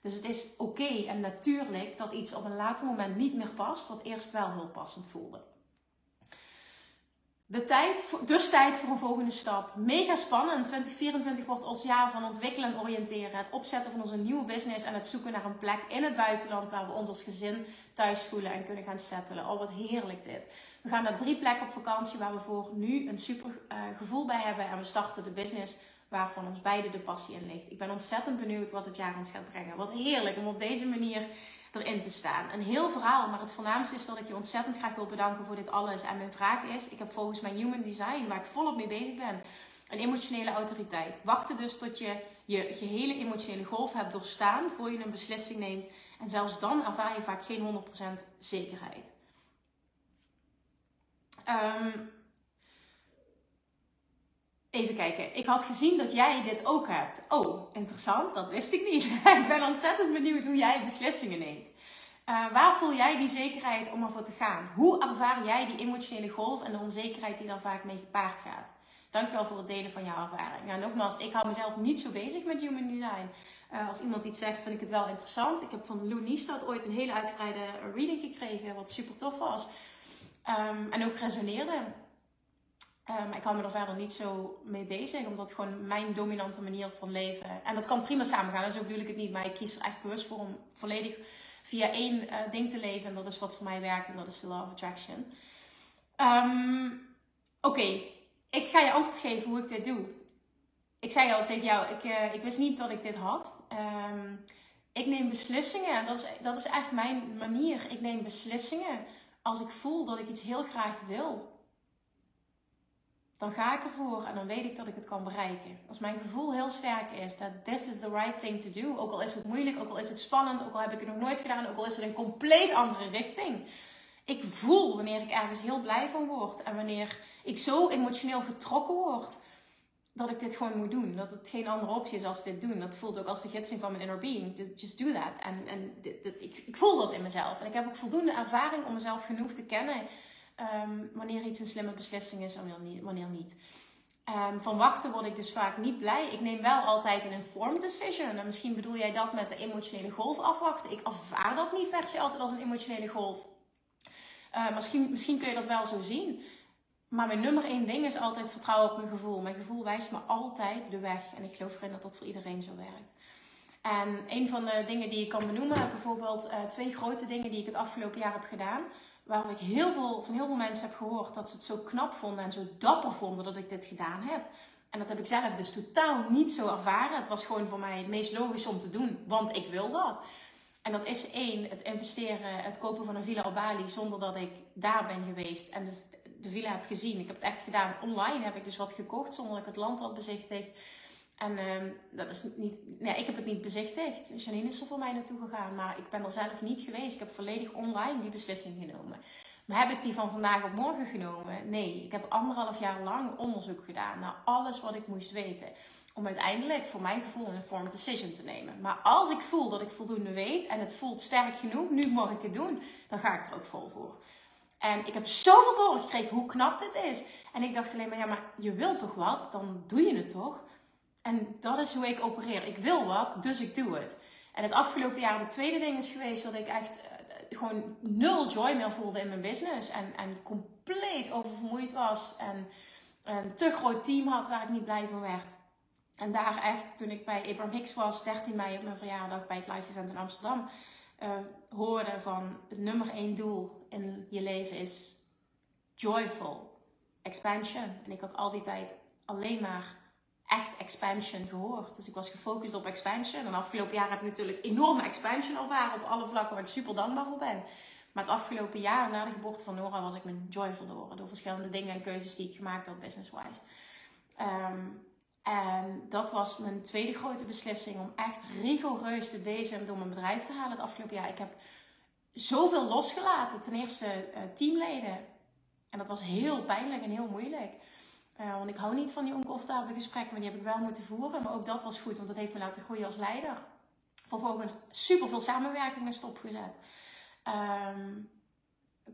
Dus het is oké en natuurlijk dat iets op een later moment niet meer past, wat eerst wel heel passend voelde. De tijd, dus tijd voor een volgende stap. Mega spannend. 2024 wordt ons jaar van ontwikkelen en oriënteren. Het opzetten van onze nieuwe business en het zoeken naar een plek in het buitenland waar we ons als gezin thuis voelen en kunnen gaan settelen. Oh, wat heerlijk dit. We gaan naar drie plekken op vakantie waar we voor nu een super uh, gevoel bij hebben. En we starten de business waarvan ons beide de passie in ligt. Ik ben ontzettend benieuwd wat het jaar ons gaat brengen. Wat heerlijk om op deze manier erin te staan. Een heel verhaal, maar het voornaamste is dat ik je ontzettend graag wil bedanken voor dit alles. En mijn vraag is, ik heb volgens mijn human design, waar ik volop mee bezig ben, een emotionele autoriteit. Wachten dus tot je je gehele emotionele golf hebt doorstaan voor je een beslissing neemt. En zelfs dan ervaar je vaak geen 100% zekerheid. Um, Even kijken. Ik had gezien dat jij dit ook hebt. Oh, interessant. Dat wist ik niet. [laughs] ik ben ontzettend benieuwd hoe jij beslissingen neemt. Uh, waar voel jij die zekerheid om ervoor te gaan? Hoe ervaar jij die emotionele golf en de onzekerheid die daar vaak mee gepaard gaat? Dankjewel voor het delen van jouw ervaring. Nou, nogmaals, ik hou mezelf niet zo bezig met human design. Uh, als iemand iets zegt, vind ik het wel interessant. Ik heb van Lou Niestad ooit een hele uitgebreide reading gekregen, wat super tof was. Um, en ook resoneerde. Um, ik hou me er verder niet zo mee bezig, omdat gewoon mijn dominante manier van leven. En dat kan prima samengaan, dus zo bedoel ik het niet. Maar ik kies er echt bewust voor om volledig via één uh, ding te leven. En dat is wat voor mij werkt en dat is de Law of Attraction. Um, Oké, ik ga je antwoord geven hoe ik dit doe. Ik zei al tegen jou, ik, uh, ik wist niet dat ik dit had. Um, ik neem beslissingen, dat is, dat is echt mijn manier. Ik neem beslissingen als ik voel dat ik iets heel graag wil dan ga ik ervoor en dan weet ik dat ik het kan bereiken. Als mijn gevoel heel sterk is dat this is the right thing to do, ook al is het moeilijk, ook al is het spannend, ook al heb ik het nog nooit gedaan, ook al is het een compleet andere richting. Ik voel wanneer ik ergens heel blij van word en wanneer ik zo emotioneel getrokken word dat ik dit gewoon moet doen. Dat het geen andere optie is als dit doen. Dat voelt ook als de gidsing van mijn inner being. Just, do that. En, en ik voel dat in mezelf. En ik heb ook voldoende ervaring om mezelf genoeg te kennen Ehm, wanneer iets een slimme beslissing is en wanneer niet. Um, van wachten word ik dus vaak niet blij. Ik neem wel altijd een informed decision. En misschien bedoel jij dat met de emotionele golf afwachten. Ik ervaar dat niet per se altijd als een emotionele golf. Uh, misschien, misschien kun je dat wel zo zien. Maar mijn nummer één ding is altijd vertrouwen op mijn gevoel. Mijn gevoel wijst me altijd de weg. En ik geloof erin dat dat voor iedereen zo werkt. En een van de dingen die ik kan benoemen, bijvoorbeeld uh, twee grote dingen die ik het afgelopen jaar heb gedaan waarvan ik heel veel, van heel veel mensen heb gehoord dat ze het zo knap vonden en zo dapper vonden dat ik dit gedaan heb. En dat heb ik zelf dus totaal niet zo ervaren. Het was gewoon voor mij het meest logisch om te doen, want ik wil dat. En dat is één, het investeren, het kopen van een villa op Bali zonder dat ik daar ben geweest en de, de villa heb gezien. Ik heb het echt gedaan online, heb ik dus wat gekocht zonder dat ik het land had bezichtigd. En uh, dat is niet, nee, ik heb het niet bezichtigd. Janine is er voor mij naartoe gegaan, maar ik ben er zelf niet geweest. Ik heb volledig online die beslissing genomen. Maar heb ik die van vandaag op morgen genomen? Nee, ik heb anderhalf jaar lang onderzoek gedaan naar alles wat ik moest weten. Om uiteindelijk voor mijn gevoel een informed decision te nemen. Maar als ik voel dat ik voldoende weet en het voelt sterk genoeg, nu mag ik het doen, dan ga ik er ook vol voor. En ik heb zoveel doorgekregen hoe knap dit is. En ik dacht alleen maar, ja, maar je wilt toch wat? Dan doe je het toch? En dat is hoe ik opereer. Ik wil wat, dus ik doe het. En het afgelopen jaar, de tweede ding is geweest dat ik echt uh, gewoon nul joy meer voelde in mijn business. En, en compleet oververmoeid was. En een te groot team had waar ik niet blij van werd. En daar echt, toen ik bij Abraham Hicks was, 13 mei op mijn verjaardag bij het live event in Amsterdam, uh, hoorde van het nummer één doel in je leven is joyful expansion. En ik had al die tijd alleen maar echt expansion gehoord. Dus ik was gefocust op expansion. En afgelopen jaar heb ik natuurlijk enorme expansion ervaren op alle vlakken waar ik super dankbaar voor ben. Maar het afgelopen jaar, na de geboorte van Nora, was ik mijn joy verloren. Door verschillende dingen en keuzes die ik gemaakt had, business-wise. Um, en dat was mijn tweede grote beslissing om echt rigoureus te bezig door mijn bedrijf te halen het afgelopen jaar. Ik heb zoveel losgelaten. Ten eerste uh, teamleden. En dat was heel pijnlijk en heel moeilijk. Uh, want ik hou niet van die oncomfortabele gesprekken, maar die heb ik wel moeten voeren. Maar ook dat was goed, want dat heeft me laten groeien als leider. Vervolgens super veel samenwerkingen stopgezet. Um,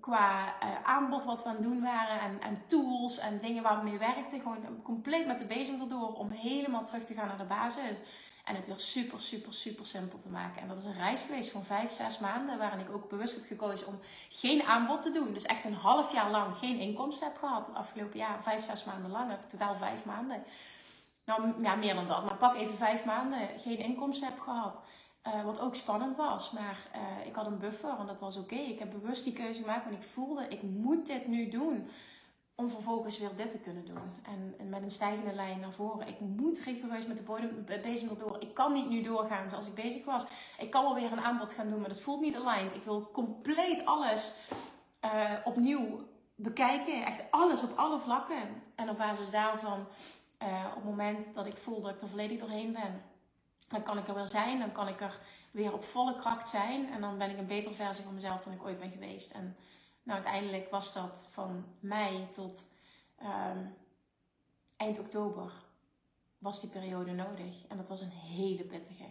qua uh, aanbod wat we aan het doen waren en, en, tools en dingen waar we mee werkten. Gewoon compleet met de bezem erdoor om helemaal terug te gaan naar de basis. En het weer super, super, super simpel te maken. En dat is een reis geweest van vijf, zes maanden. Waarin ik ook bewust heb gekozen om geen aanbod te doen. Dus echt een half jaar lang geen inkomsten heb gehad. Het afgelopen jaar, vijf, zes maanden lang. Of totaal vijf maanden. Nou, ja, meer dan dat. Maar pak even vijf maanden geen inkomsten heb gehad. Uh, wat ook spannend was. Maar uh, ik had een buffer en dat was oké. Ik heb bewust die keuze gemaakt. Want ik voelde, ik moet dit nu doen om vervolgens weer dit te kunnen doen. En, en, met een stijgende lijn naar voren. Ik moet rigoureus met de bodem bezig door. Ik kan niet nu doorgaan zoals ik bezig was. Ik kan wel weer een aanbod gaan doen, maar dat voelt niet aligned. Ik wil compleet alles uh, opnieuw bekijken. Echt alles op alle vlakken. En op basis daarvan, uh, op het moment dat ik voel dat ik er volledig doorheen ben, dan kan ik er weer zijn. Dan kan ik er weer op volle kracht zijn. En dan ben ik een betere versie van mezelf dan ik ooit ben geweest. En nou, uiteindelijk was dat van mei tot um, eind oktober was die periode nodig. En dat was een hele pittige.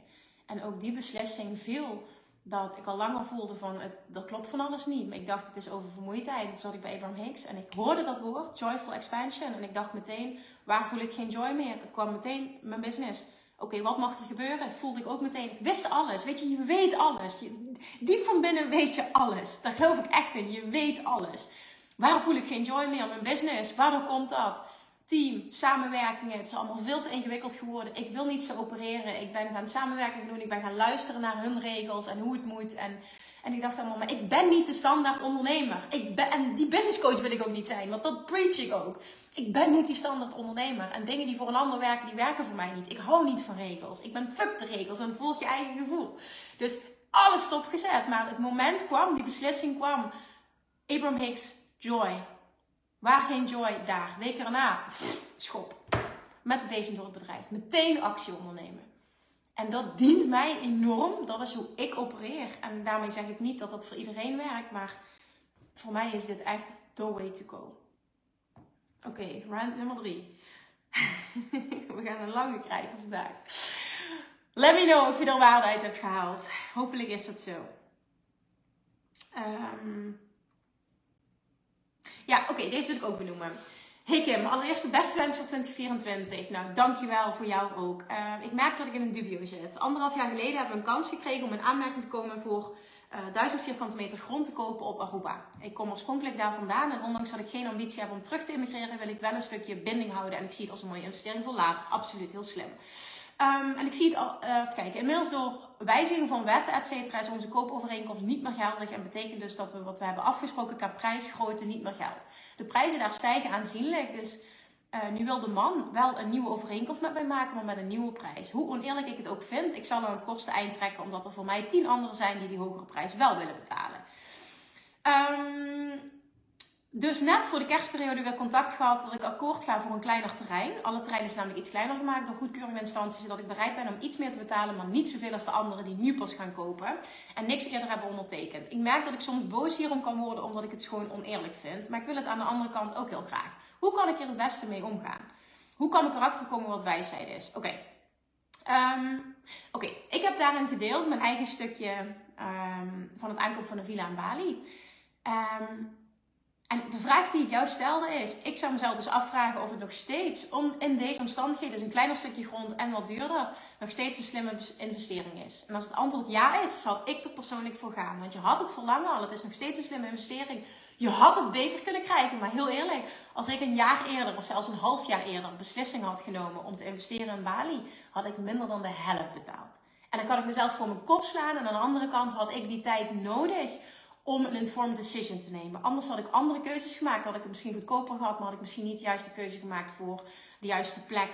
En ook die beslissing viel dat ik al langer voelde van, het, dat klopt van alles niet. Maar ik dacht, het is over vermoeidheid. Toen zat ik bij Abraham Hicks en ik hoorde dat woord, joyful expansion. En ik dacht meteen, waar voel ik geen joy meer? Het kwam meteen mijn business. Oké, wat mag er gebeuren? Voelde ik ook meteen. Ik wist alles. Weet je, je weet alles. Je, diep van binnen weet je alles. Daar geloof ik echt in. Je weet alles. Waar voel ik geen joy meer? Mijn business. Waardoor komt dat? team, samenwerkingen. Het is allemaal veel te ingewikkeld geworden. Ik wil niet zo opereren. Ik ben gaan samenwerking doen. Ik ben gaan luisteren naar hun regels en hoe het moet. En, en ik dacht allemaal, maar ik ben niet de standaard ondernemer. Ik ben, en die business coach wil ik ook niet zijn, want dat preach ik ook. Ik ben niet die standaard ondernemer. En dingen die voor een ander werken, die werken voor mij niet. Ik hou niet van regels. Ik ben fuck de regels en volg je eigen gevoel. Dus alles stopgezet. Maar het moment kwam, die beslissing kwam. Abraham Hicks, joy. Waar geen joy, daar. Weken erna, schop. Met de bezem door het bedrijf. Meteen actie ondernemen. En dat dient mij enorm. Dat is hoe ik opereer. En daarmee zeg ik niet dat dat voor iedereen werkt. Maar voor mij is dit echt the way to go. Oké, okay, round nummer drie. [laughs] We gaan een lange krijgen vandaag. Let me know of je er waarde uit hebt gehaald. Hopelijk is dat zo. Um, ja, oké, deze wil ik ook benoemen. Hey Kim, allereerst de beste wens voor 2024. Nou, dankjewel voor jou ook. Uh, ik merk dat ik in een dubio zit. Anderhalf jaar geleden hebben we een kans gekregen om in aanmerking te komen voor eh, 1000 vierkante meter grond te kopen op Aruba. Ik kom oorspronkelijk daar vandaan en ondanks dat ik geen ambitie heb om terug te immigreren, wil ik wel een stukje binding houden en ik zie het als een mooie investering voor later. Absoluut heel slim. Um, en ik zie het al, uh, even kijken, inmiddels door wijziging van wetten, et cetera, is onze koopovereenkomst niet meer geldig. En betekent dus dat we wat we hebben afgesproken qua prijsgrootte niet meer geldt. De prijzen daar stijgen aanzienlijk, dus uh, nu wil de man wel een nieuwe overeenkomst met mij maken, maar met een nieuwe prijs. Hoe oneerlijk ik het ook vind, ik zal aan het kosten eind trekken, omdat er voor mij tien anderen zijn die die hogere prijs wel willen betalen. Um, dus net voor de kerstperiode weer contact gehad dat ik akkoord ga voor een kleiner terrein. Alle terreinen zijn namelijk iets kleiner gemaakt door goedkeuringinstanties. Zodat ik bereid ben om iets meer te betalen, maar niet zoveel als de anderen die nu pas gaan kopen. En niks eerder hebben ondertekend. Ik merk dat ik soms boos hierom kan worden omdat ik het gewoon oneerlijk vind. Maar ik wil het aan de andere kant ook heel graag. Hoe kan ik er het beste mee omgaan? Hoe kan ik erachter komen wat wijsheid is? Oké. Ehm, oké, ik heb daarin gedeeld mijn eigen stukje um, van het aankoop van de villa in Bali. Um, en de vraag die ik jou stelde is: ik zou mezelf dus afvragen of het nog steeds om, in deze omstandigheden, dus een kleiner stukje grond en wat duurder, nog steeds een slimme investering is. En als het antwoord ja is, zal ik er persoonlijk voor gaan. Want je had het verlangen al, het is nog steeds een slimme investering. Je had het beter kunnen krijgen, maar heel eerlijk, als ik een jaar eerder of zelfs een half jaar eerder beslissing had genomen om te investeren in Bali, had ik minder dan de helft betaald. En dan kan ik mezelf voor mijn kop slaan en aan de andere kant had ik die tijd nodig om een informed decision te nemen. Anders had ik andere keuzes gemaakt. Had ik het misschien goedkoper gehad, maar had ik misschien niet de juiste keuze gemaakt voor de juiste plek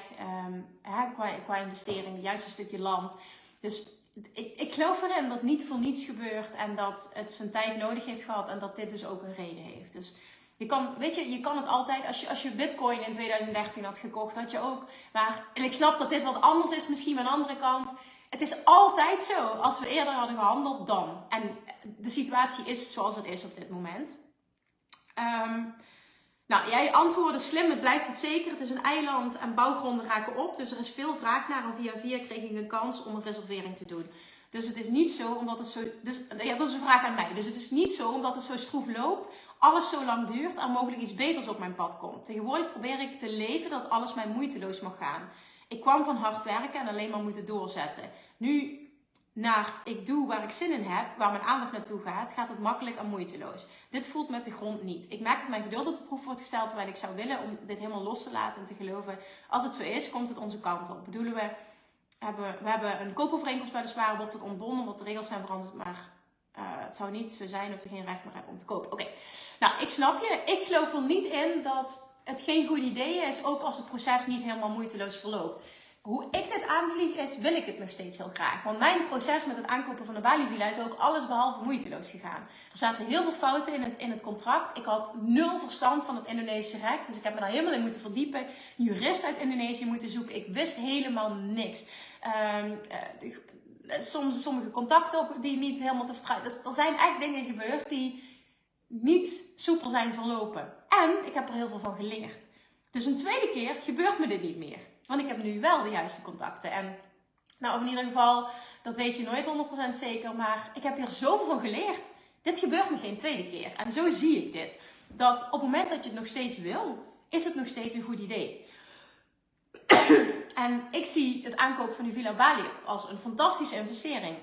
qua, qua investering, het juiste stukje land. Dus ik, ik geloof erin dat niet voor niets gebeurt en dat het zijn tijd nodig heeft gehad en dat dit dus ook een reden heeft. Dus je kan, weet je, je kan het altijd, als je, als je Bitcoin in 2013 had gekocht, had je ook, maar, en ik snap dat dit wat anders is, misschien aan de andere kant. Het is altijd zo. Als we eerder hadden gehandeld, dan. En de situatie is zoals het is op dit moment. Um, nou, jij antwoordde slim, het blijft het zeker. Het is een eiland en bouwgronden raken op. Dus er is veel vraag naar. En via via kreeg ik een kans om een reservering te doen. Dus het is niet zo omdat het zo. Dus, ja, dat is een vraag aan mij. Dus het is niet zo omdat het zo stroef loopt, alles zo lang duurt en mogelijk iets beters op mijn pad komt. Tegenwoordig probeer ik te leven dat alles mij moeiteloos mag gaan. Ik kwam van hard werken en alleen maar moeten doorzetten. Nu naar ik doe waar ik zin in heb, waar mijn aandacht naartoe gaat, gaat het makkelijk en moeiteloos. Dit voelt met de grond niet. Ik merk dat mijn geduld op de proef wordt gesteld terwijl ik zou willen om dit helemaal los te laten en te geloven. Als het zo is, komt het onze kant op. Bedoelen we, hebben, we hebben een koopovereenkomst zwaar, wordt het ontbonden omdat de regels zijn veranderd, maar uh, het zou niet zo zijn dat we geen recht meer hebben om te kopen. Oké, nou ik snap je. Ik geloof er niet in dat het geen goed idee is, ook als het proces niet helemaal moeiteloos verloopt. Hoe ik dit aanvlieg is, wil ik het nog steeds heel graag. Want mijn proces met het aankopen van de Bali Villa is ook alles behalve moeiteloos gegaan. Er zaten heel veel fouten in het, in het contract. Ik had nul verstand van het Indonesische recht. Dus ik heb me daar helemaal in moeten verdiepen. Jurist uit Indonesië moeten zoeken. Ik wist helemaal niks. Um, soms sommige contacten op die niet helemaal te vertrouwen. Dus er zijn echt dingen gebeurd die niet soepel zijn verlopen. En ik heb er heel veel van geleerd. Dus een tweede keer gebeurt me dit niet meer. Want ik heb nu wel de juiste contacten. En nou, in ieder geval, dat weet je nooit 100% zeker. Maar ik heb hier zoveel van geleerd. Dit gebeurt me geen tweede keer. En zo zie ik dit. Dat op het moment dat je het nog steeds wil, is het nog steeds een goed idee. En ik zie het aankopen van die Villa Bali als een fantastische investering.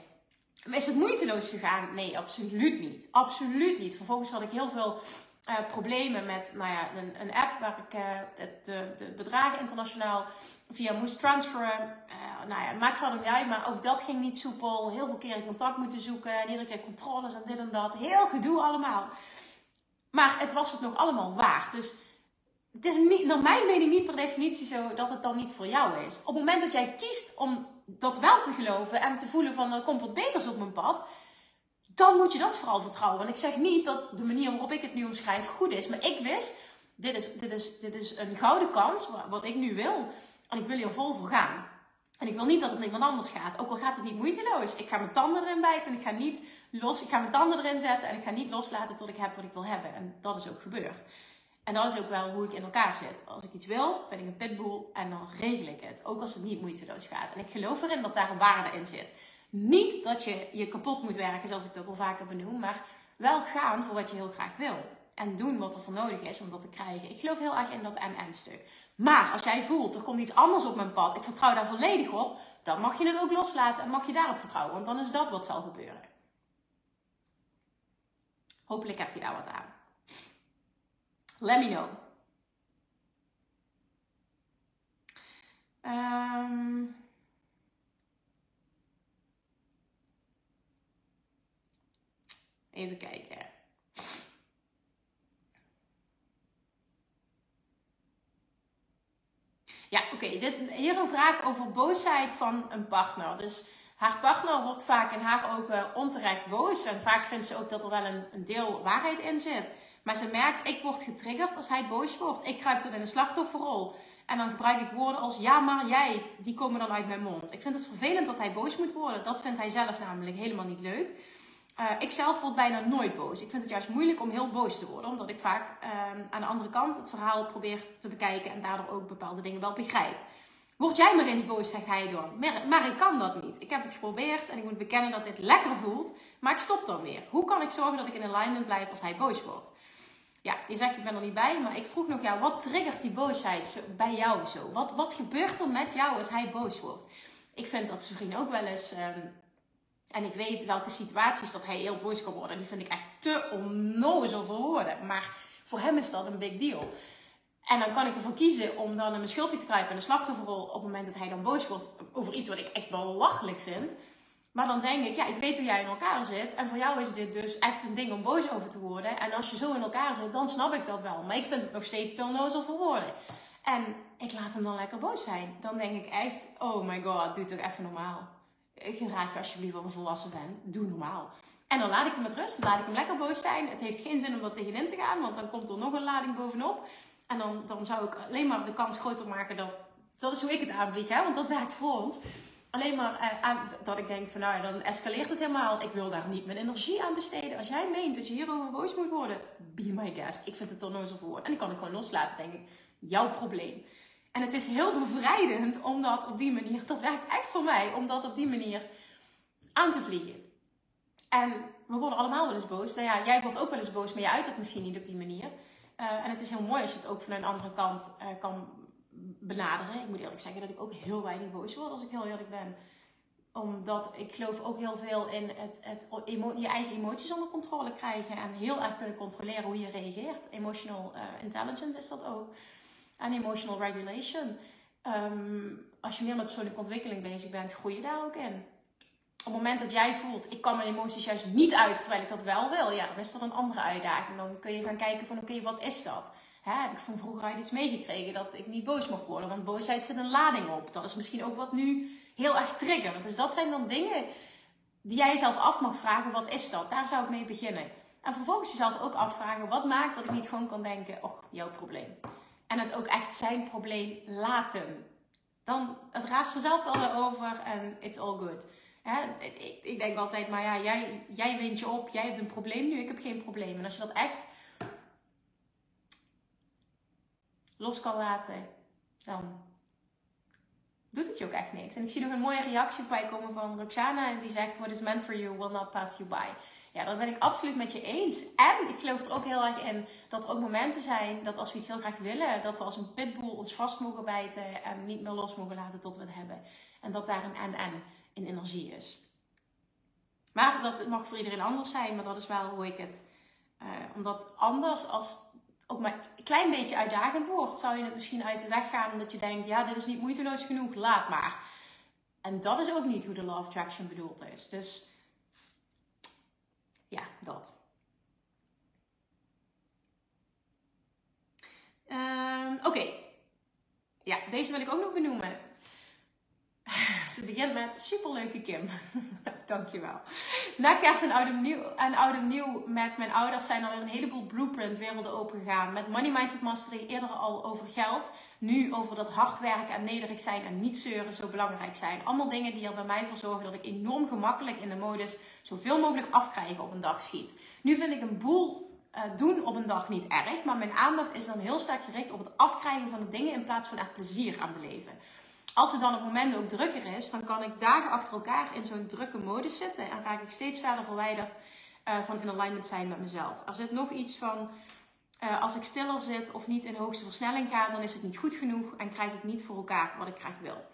Is het moeiteloos gegaan? Nee, absoluut niet. Absoluut niet. Vervolgens had ik heel veel uh, problemen met nou ja, een, een app waar ik uh, de, bedragen internationaal via moest transferen. Uh, nou ja, maakt verder niet uit, maar ook dat ging niet soepel. Heel veel keer in contact moeten zoeken en iedere keer controles en dit en dat. Heel gedoe allemaal. Maar het was het nog allemaal waard. Dus het is niet, naar mijn mening niet per definitie zo dat het dan niet voor jou is. Op het moment dat jij kiest om dat wel te geloven en te voelen van er komt wat beters op mijn pad, dan moet je dat vooral vertrouwen. Want ik zeg niet dat de manier waarop ik het nu omschrijf goed is, maar ik wist, dit is, dit is, dit is een gouden kans, wat ik nu wil. En ik wil hier vol voor gaan. En ik wil niet dat het iemand anders gaat. Ook al gaat het niet moeiteloos. Ik ga mijn tanden erin bijten en ik ga niet los. Ik ga mijn tanden erin zetten en ik ga niet loslaten tot ik heb wat ik wil hebben. En dat is ook gebeurd. En dat is ook wel hoe ik in elkaar zit. Als ik iets wil, ben ik een pitbull en dan regel ik het. Ook als het niet moeiteloos gaat. En ik geloof erin dat daar waarde in zit. Niet dat je je kapot moet werken, zoals ik dat al vaker benoem, maar wel gaan voor wat je heel graag wil. En doen wat er voor nodig is om dat te krijgen. Ik geloof heel erg in dat en-en-stuk. Maar als jij voelt, er komt iets anders op mijn pad, ik vertrouw daar volledig op, dan mag je het ook loslaten en mag je daarop vertrouwen. Want dan is dat wat zal gebeuren. Hopelijk heb je daar wat aan. Let me know. Um, even kijken. Ja, oké. Hier een vraag over boosheid van een partner. Dus haar partner wordt vaak in haar ogen onterecht boos. En vaak vindt ze ook dat er wel een, een deel waarheid in zit. Maar ze merkt, ik word getriggerd als hij boos wordt. Ik kruip er in een slachtofferrol. En dan gebruik ik woorden als ja, maar jij. Die komen dan uit mijn mond. Ik vind het vervelend dat hij boos moet worden. Dat vindt hij zelf namelijk helemaal niet leuk. Uh, ik zelf word bijna nooit boos. Ik vind het juist moeilijk om heel boos te worden. Omdat ik vaak uh, aan de andere kant het verhaal probeer te bekijken. En daardoor ook bepaalde dingen wel begrijp. Word jij maar eens boos, zegt hij dan. Maar, maar ik kan dat niet. Ik heb het geprobeerd en ik moet bekennen dat dit lekker voelt. Maar ik stop dan weer. Hoe kan ik zorgen dat ik in alignment blijf als hij boos wordt? Ja, je zegt ik ben er niet bij, maar ik vroeg nog jou, wat triggert die boosheid bij jou zo? Wat, wat gebeurt er met jou als hij boos wordt? Ik vind dat vriend ook wel eens, um, en ik weet welke situaties dat hij heel boos kan worden. Die vind ik echt te onnozel voor woorden. Maar voor hem is dat een big deal. En dan kan ik ervoor kiezen om dan in mijn schulpje te kruipen en een slachtofferrol op het moment dat hij dan boos wordt over iets wat ik echt belachelijk vind. Maar dan denk ik, ja, ik weet hoe jij in elkaar zit. En voor jou is dit dus echt een ding om boos over te worden. En als je zo in elkaar zit, dan snap ik dat wel. Maar ik vind het nog steeds veel nozel voor woorden. En ik laat hem dan lekker boos zijn. Dan denk ik echt, oh my god, doe toch even normaal. Gedraag je alsjeblieft als een volwassen bent. Doe normaal. En dan laat ik hem met rust. Laat ik hem lekker boos zijn. Het heeft geen zin om dat tegenin te gaan. Want dan komt er nog een lading bovenop. En dan, dan zou ik alleen maar de kans groter maken dat... Dat is hoe ik het aanvlieg, hè. Want dat werkt voor ons alleen maar uh, dat ik denk van nou, dan escaleert het helemaal. Ik wil daar niet mijn energie aan besteden. Als jij meent dat je hierover boos moet worden, be my guest. Ik vind het er nooit zo voor. En ik kan het gewoon loslaten, denk ik. Jouw probleem. En het is heel bevrijdend om dat op die manier, dat werkt echt voor mij, om dat op die manier aan te vliegen. En we worden allemaal wel eens boos. Nou ja, jij wordt ook wel eens boos, maar je uit het misschien niet op die manier. Uh, en het is heel mooi als je het ook van een andere kant uh, kan benaderen. Ik moet eerlijk zeggen dat ik ook heel weinig boos word als ik heel eerlijk ben. Omdat ik geloof ook heel veel in het, het je eigen emoties onder controle krijgen. En heel erg kunnen controleren hoe je reageert. Emotional uh, intelligence is dat ook. En emotional regulation. Um, als je meer met persoonlijke ontwikkeling bezig bent, groei je daar ook in. Op het moment dat jij voelt, ik kan mijn emoties juist niet uit, terwijl ik dat wel wil, ja, dan is dat een andere uitdaging. Dan kun je gaan kijken van, oké, wat is dat? Hè, heb ik van vroeger uit iets meegekregen dat ik niet boos mag worden. Want boosheid zit een lading op. Dat is misschien ook wat nu heel erg triggert. Dus dat zijn dan dingen die jij jezelf af mag vragen. Wat is dat? Daar zou ik mee beginnen. En vervolgens jezelf ook afvragen. Wat maakt dat ik niet gewoon kan denken. Och, jouw probleem. En het ook echt zijn probleem laten. Dan, het raast vanzelf wel over en it's all good. ik, ik, denk altijd, maar ja, jij, jij wint je op. Jij hebt een probleem nu, ik heb geen probleem. En als je dat echt los kan laten, dan doet het je ook echt niks. En ik zie nog een mooie reactie voorbij komen van Roxana. En die zegt, what is meant for you will not pass you by. Ja, dat ben ik absoluut met je eens. En ik geloof er ook heel erg in dat er ook momenten zijn dat als we iets heel graag willen, dat we als een pitbull ons vast mogen bijten en niet meer los mogen laten tot we het hebben. En dat daar een en-en in energie is. Maar dat mag voor iedereen anders zijn, maar dat is wel hoe ik het Uh, omdat anders, als ook maar een klein beetje uitdagend wordt, zou je het misschien uit de weg gaan omdat je denkt, ja, dit is niet moeiteloos genoeg, laat maar. En dat is ook niet hoe de Law of Attraction bedoeld is. Dus ja, dat. Um, Oké. Ja, deze wil ik ook nog benoemen. Ze begint met superleuke Kim. [laughs] Dankjewel. Na kerst en oud, nieuw, en oud nieuw met mijn ouders zijn er weer een heleboel blueprint werelden opengegaan. Met Money Mindset Mastery eerder al over geld. Nu over dat hard werken en nederig zijn en niet zeuren zo belangrijk zijn. Allemaal dingen die er bij mij voor zorgen dat ik enorm gemakkelijk in de modus zoveel mogelijk afkrijgen op een dag schiet. Nu vind ik een boel uh, doen op een dag niet erg. Maar mijn aandacht is dan heel sterk gericht op het afkrijgen van de dingen in plaats van er plezier aan beleven. Als het dan op momenten ook drukker is, dan kan ik dagen achter elkaar in zo'n drukke modus zitten en raak ik steeds verder verwijderd uh, van in alignment zijn met mezelf. Er zit nog iets van, uh, als ik stiller zit of niet in hoogste versnelling ga, dan is het niet goed genoeg en krijg ik niet voor elkaar wat ik graag wil.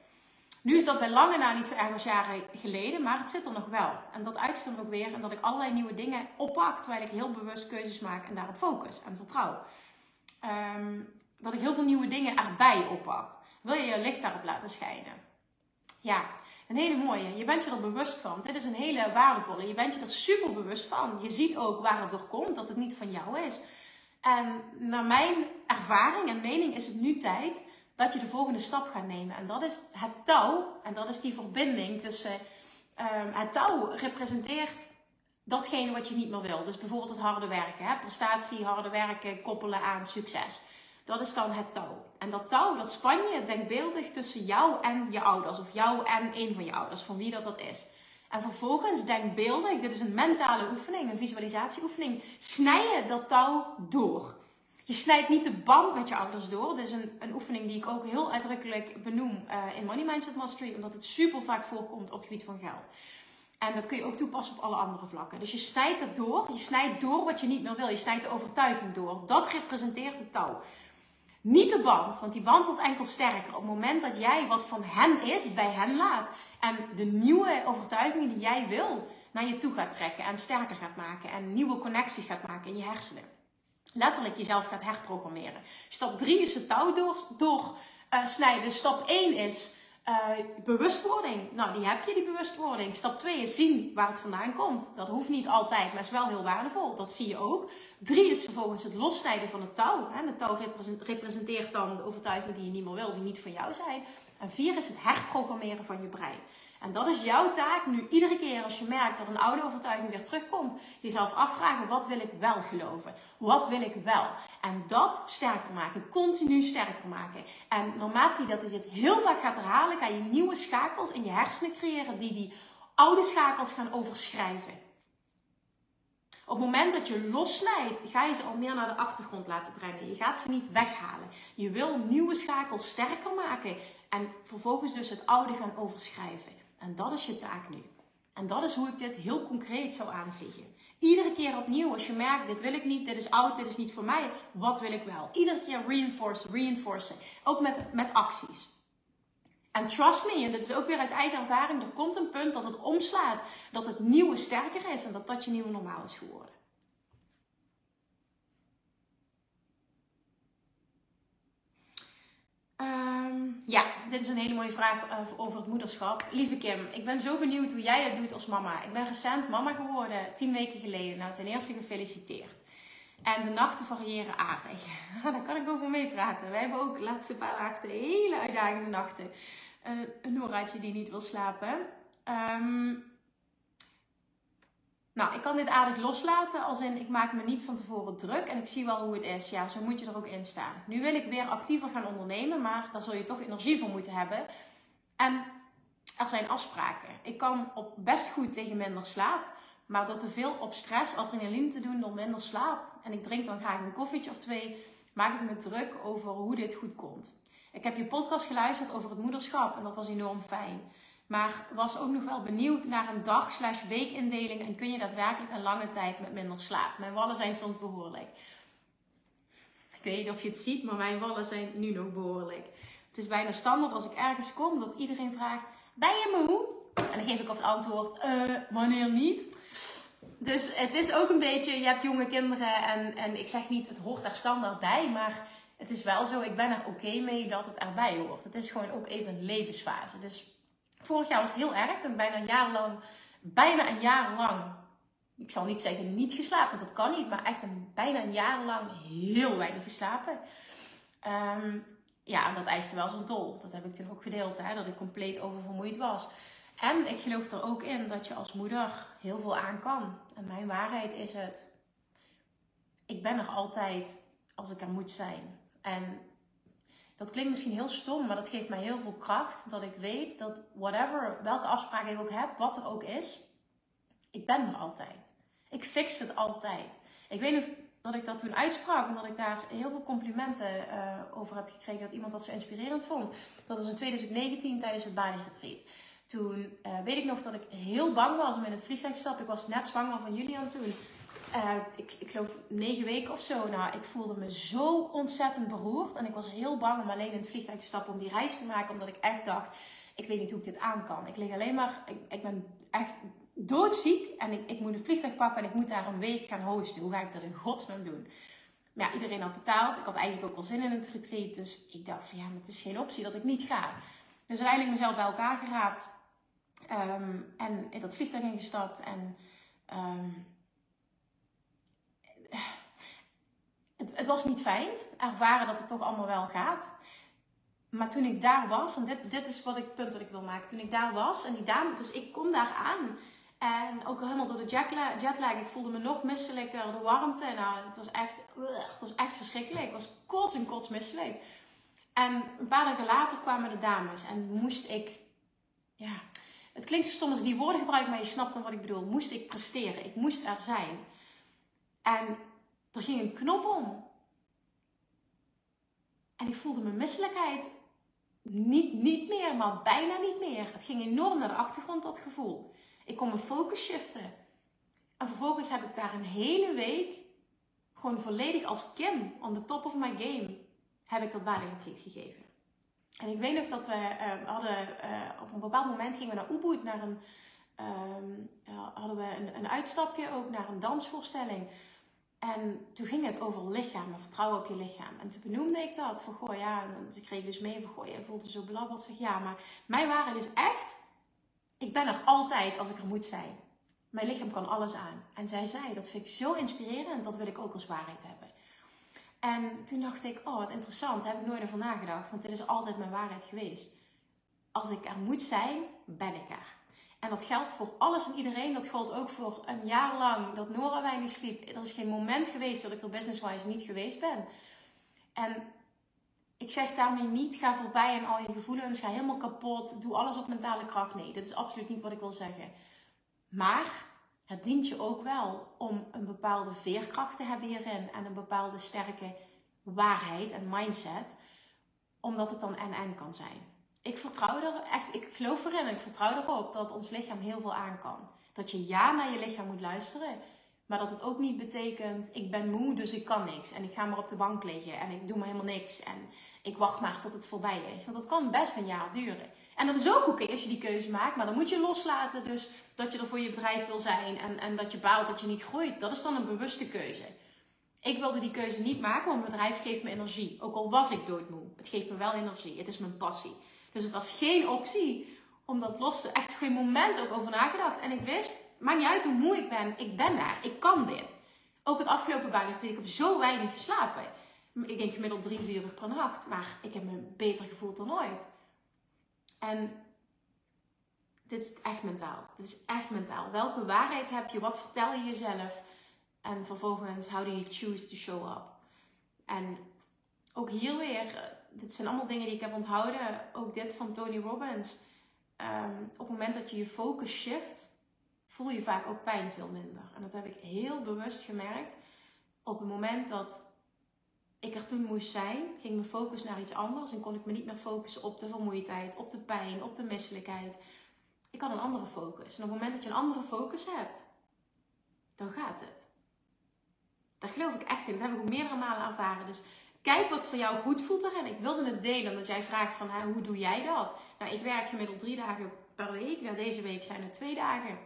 Nu is dat bij lange na niet zo erg als jaren geleden, maar het zit er nog wel. En dat uitstelt ook weer en dat ik allerlei nieuwe dingen oppak, terwijl ik heel bewust keuzes maak en daarop focus en vertrouw. Um, dat ik heel veel nieuwe dingen erbij oppak. Wil je je licht daarop laten schijnen? Ja, een hele mooie. Je bent je er bewust van. Dit is een hele waardevolle. Je bent je er super bewust van. Je ziet ook waar het door komt, dat het niet van jou is. En naar mijn ervaring en mening is het nu tijd dat je de volgende stap gaat nemen. En dat is het touw. En dat is die verbinding tussen. Um, het touw representeert datgene wat je niet meer wil. Dus bijvoorbeeld het harde werken. Hè? Prestatie, harde werken koppelen aan succes. Dat is dan het touw. En dat touw, dat span je denkbeeldig tussen jou en je ouders. Of jou en een van je ouders, van wie dat, dat is. En vervolgens denkbeeldig, dit is een mentale oefening, een visualisatieoefening, snij je dat touw door. Je snijdt niet de band met je ouders door. Dit is een, een oefening die ik ook heel uitdrukkelijk benoem uh, in Money Mindset Mastery, omdat het super vaak voorkomt op het gebied van geld. En dat kun je ook toepassen op alle andere vlakken. Dus je snijdt het door. Je snijdt door wat je niet meer wil. Je snijdt de overtuiging door. Dat representeert het touw. Niet de band, want die band wordt enkel sterker op het moment dat jij wat van hen is bij hen laat. En de nieuwe overtuigingen die jij wil naar je toe gaat trekken en sterker gaat maken. En nieuwe connecties gaat maken in je hersenen. Letterlijk jezelf gaat herprogrammeren. Stap 3 is het touw doorsnijden. Door, uh. Stap 1 is uh, bewustwording. Nou, die heb je, die bewustwording. Stap 2 is zien waar het vandaan komt. Dat hoeft niet altijd, maar is wel heel waardevol. Dat zie je ook. 3 is vervolgens het lossnijden van het touw. Het touw representeert dan de overtuigingen die je niet meer wil, die niet van jou zijn. En 4 is het herprogrammeren van je brein. En dat is jouw taak nu iedere keer als je merkt dat een oude overtuiging weer terugkomt. Jezelf afvragen, wat wil ik wel geloven? Wat wil ik wel? En dat sterker maken, continu sterker maken. En naarmate dat je dit heel vaak gaat herhalen, ga je nieuwe schakels in je hersenen creëren die die oude schakels gaan overschrijven. Op het moment dat je lossnijdt, ga je ze al meer naar de achtergrond laten brengen. Je gaat ze niet weghalen. Je wil nieuwe schakels sterker maken en vervolgens dus het oude gaan overschrijven. En dat is je taak nu. En dat is hoe ik dit heel concreet zou aanvliegen. Iedere keer opnieuw, als je merkt, dit wil ik niet, dit is oud, dit is niet voor mij, wat wil ik wel? Iedere keer reinforce, reinforcen. Ook met, met acties. En trust me, en dit is ook weer uit eigen ervaring, er komt een punt dat het omslaat, dat het nieuwe sterker is en dat dat je nieuwe normaal is geworden. Um, ja, dit is een hele mooie vraag uh, over het moederschap. Lieve Kim, ik ben zo benieuwd hoe jij het doet als mama. Ik ben recent mama geworden, tien weken geleden. Nou, ten eerste gefeliciteerd. En de nachten variëren aardig. [laughs] Daar kan ik over meepraten. Wij hebben ook de laatste paar nachten hele uitdagende nachten. Uh, een Noraatje die niet wil slapen. Um, nou, ik kan dit aardig loslaten, als in ik maak me niet van tevoren druk en ik zie wel hoe het is. Ja, zo moet je er ook in staan. Nu wil ik weer actiever gaan ondernemen, maar daar zul je toch energie voor moeten hebben. En er zijn afspraken. Ik kan op best goed tegen minder slaap, maar door te veel op stress, adrenaline te doen door minder slaap, en ik drink dan graag een koffietje of twee, maak ik me druk over hoe dit goed komt. Ik heb je podcast geluisterd over het moederschap en dat was enorm fijn. Maar was ook nog wel benieuwd naar een dag slash weekindeling. En kun je daadwerkelijk een lange tijd met minder slaap? Mijn wallen zijn soms behoorlijk. Ik weet niet of je het ziet, maar mijn wallen zijn nu nog behoorlijk. Het is bijna standaard als ik ergens kom dat iedereen vraagt: Ben je moe? En dan geef ik het antwoord: uh, Wanneer niet? Dus het is ook een beetje, je hebt jonge kinderen en, en ik zeg niet, het hoort daar standaard bij, maar het is wel zo, ik ben er oké mee dat het erbij hoort. Het is gewoon ook even een levensfase. Dus vorig jaar was het heel erg, toen bijna een jaar lang, bijna een jaar lang, ik zal niet zeggen niet geslapen, dat kan niet, maar echt een, bijna een jaar lang heel weinig geslapen. Ehm, ja, en dat eiste wel zo'n dol. Dat heb ik toen ook gedeeld, hè, dat ik compleet oververmoeid was. En ik geloof er ook in dat je als moeder heel veel aan kan. En mijn waarheid is het. Ik ben er altijd als ik er moet zijn. En dat klinkt misschien heel stom, maar dat geeft mij heel veel kracht. Dat ik weet dat whatever, welke afspraak ik ook heb, wat er ook is, ik ben er altijd. Ik fix het altijd. Ik weet nog dat ik dat toen uitsprak en dat ik daar heel veel complimenten uh, over heb gekregen. Dat iemand dat zo inspirerend vond. Dat was in 2019 tijdens het Bali Retreat. Toen uh, weet ik nog dat ik heel bang was om in het vliegtuig te stappen. Ik was net zwanger van Julian toen. Uh, ik, ik geloof negen weken of zo. Nou, ik voelde me zo ontzettend beroerd. En ik was heel bang om alleen in het vliegtuig te stappen om die reis te maken. Omdat ik echt dacht, ik weet niet hoe ik dit aan kan. Ik lig alleen maar, ik, ik ben echt doodziek. En ik, ik moet een vliegtuig pakken en ik moet daar een week gaan hosten. Hoe ga ik dat in godsnaam doen? Maar ja, iedereen had betaald. Ik had eigenlijk ook wel zin in het retreat. Dus ik dacht van ja, maar het is geen optie dat ik niet ga. Dus uiteindelijk mezelf bij elkaar geraapt. Um, en in dat vliegtuig ingestapt. En um, het, het, was niet fijn. Ervaren dat het toch allemaal wel gaat. Maar toen ik daar was, en dit, dit is wat ik, punt wat ik wil maken. Toen ik daar was en die dame, dus ik kom daar aan. En ook helemaal door de jetlag. Ik voelde me nog misselijker, de warmte. Nou, het was echt, het was echt verschrikkelijk. Ik was kots en kots misselijk. En een paar dagen later kwamen de dames en moest ik, ja, het klinkt zo stom als die woorden gebruik, maar je snapt dan wat ik bedoel. Moest ik presteren. Ik moest er zijn. En er ging een knop om. En ik voelde mijn misselijkheid niet, niet meer, maar bijna niet meer. Het ging enorm naar de achtergrond, dat gevoel. Ik kon mijn focus shiften. En vervolgens heb ik daar een hele week gewoon volledig als Kim, on the top of my game, heb ik dat retreat gegeven. En ik weet nog dat we uh, hadden, uh, op een bepaald moment gingen we naar Ubud, naar een, uh, hadden we een, een, uitstapje ook naar een dansvoorstelling. En toen ging het over lichaam, vertrouwen op je lichaam. En toen benoemde ik dat, van goh ja, en ze kregen dus mee van goh, je voelt je zo belabberd. Zeg ja, maar mijn waarheid is echt, ik ben er altijd als ik er moet zijn. Mijn lichaam kan alles aan. En zij zei, dat vind ik zo inspirerend, dat wil ik ook als waarheid hebben. En toen dacht ik, oh wat interessant, daar heb ik nooit over nagedacht. Want dit is altijd mijn waarheid geweest. Als ik er moet zijn, ben ik er. En dat geldt voor alles en iedereen. Dat geldt ook voor een jaar lang dat Nora weinig sliep. Er is geen moment geweest dat ik er business-wise niet geweest ben. En ik zeg daarmee niet, ga voorbij aan al je gevoelens, ga helemaal kapot, doe alles op mentale kracht. Nee, dat is absoluut niet wat ik wil zeggen. Maar het dient je ook wel om een bepaalde veerkracht te hebben hierin en een bepaalde sterke waarheid en mindset, omdat het dan en-en kan zijn. Ik vertrouw er echt, ik geloof erin en ik vertrouw erop dat ons lichaam heel veel aan kan. Dat je ja naar je lichaam moet luisteren, maar dat het ook niet betekent, ik ben moe, dus ik kan niks. En ik ga maar op de bank liggen en ik doe maar helemaal niks. En ik wacht maar tot het voorbij is. Want dat kan best een jaar duren. En dat is ook oké als je die keuze maakt, maar dan moet je loslaten. Dus dat je er voor je bedrijf wil zijn en, en dat je baalt dat je niet groeit. Dat is dan een bewuste keuze. Ik wilde die keuze niet maken, want mijn bedrijf geeft me energie. Ook al was ik doodmoe. Het geeft me wel energie. Het is mijn passie. Dus het was geen optie om dat los. Echt geen moment ook over nagedacht. En ik wist, maakt niet uit hoe moe ik ben. Ik ben daar. Ik kan dit. Ook het afgelopen paar ik heb zo weinig geslapen. Ik denk gemiddeld drie, vier uur per nacht. Maar ik heb me beter gevoeld dan ooit. En dit is echt mentaal. Dit is echt mentaal. Welke waarheid heb je? Wat vertel je jezelf? En vervolgens, how do you choose to show up? En ook hier weer, eh, dit zijn allemaal dingen die ik heb onthouden. Ook dit van Tony Robbins. Um, op het moment dat je je focus shift, voel je vaak ook pijn veel minder. En dat heb ik heel bewust gemerkt. Op het moment dat ik er toen moest zijn, ging mijn focus naar iets anders en kon ik me niet meer focussen op de vermoeidheid, op de pijn, op de misselijkheid. Ik had een andere focus. En op het moment dat je een andere focus hebt, dan gaat het. Daar geloof ik echt in. Dat heb ik ook meerdere malen ervaren. Dus kijk wat voor jou goed voelt erin. Ik wilde het delen omdat jij vraagt van hoe doe jij dat? Nou, ik werk gemiddeld drie dagen per week. Nou, deze week zijn het twee dagen.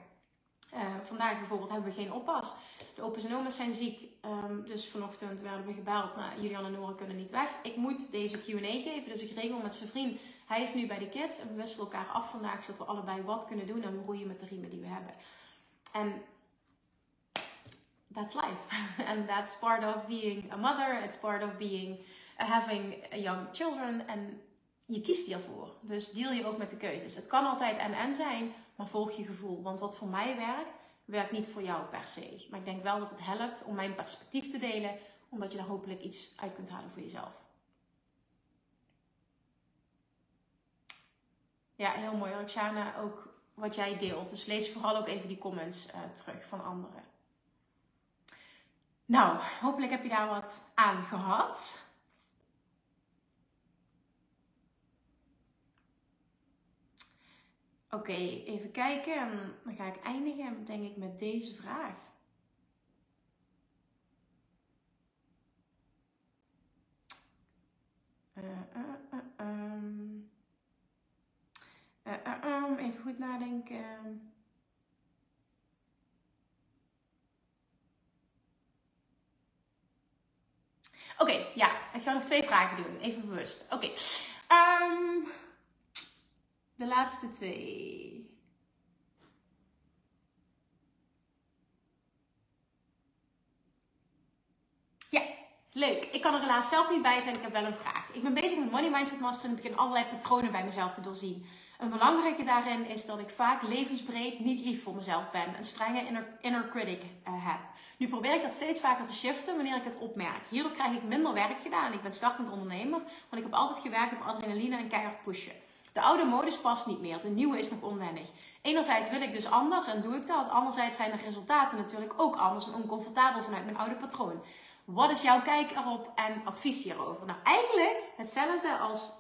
Uh, vandaag bijvoorbeeld hebben we geen oppas. De opa's en oma's zijn ziek. Um, dus vanochtend werden we gebeld. Nou, Julian en Nora kunnen niet weg. Ik moet deze Q&A geven. Dus ik regel met zijn vriend. Hij is nu bij de kids. En we wisselen elkaar af vandaag. Zodat we allebei wat kunnen doen. En we roeien met de riemen die we hebben. En that's life. [laughs] and that's part of being a mother. It's part of being uh, having young children. En je kiest hiervoor. Dus deal je ook met de keuzes. Het kan altijd en-en zijn, maar volg je gevoel. Want wat voor mij werkt, werkt niet voor jou per se. Maar ik denk wel dat het helpt om mijn perspectief te delen, omdat je daar hopelijk iets uit kunt halen voor jezelf. Ja, heel mooi. Roxana, ook wat jij deelt. Dus lees vooral ook even die comments uh, terug van anderen. Nou, hopelijk heb je daar wat aan gehad. Oké, even kijken. Dan ga ik eindigen, denk ik, met deze vraag. Uh, uh, uh, even goed nadenken. Oké, ja, ik ga nog twee vragen doen. Even bewust. Oké. Um, de laatste twee. Ja, leuk. Ik kan er helaas zelf niet bij zijn. Ik heb wel een vraag. Ik ben bezig met Money Mindset Master en ik begin allerlei patronen bij mezelf te doorzien. Een belangrijke daarin is dat ik vaak levensbreed niet lief voor mezelf ben. Een strenge inner, critic uh, heb. Nu probeer ik dat steeds vaker te shiften wanneer ik het opmerk. Hierdoor krijg ik minder werk gedaan. Ik ben startend ondernemer, want ik heb altijd gewerkt op adrenaline en keihard pushen. De oude modus past niet meer. De nieuwe is nog onwennig. Enerzijds wil ik dus anders en doe ik dat. Anderzijds zijn de resultaten natuurlijk ook anders en oncomfortabel vanuit mijn oude patroon. Wat is jouw kijk erop en advies hierover? Nou, eigenlijk hetzelfde als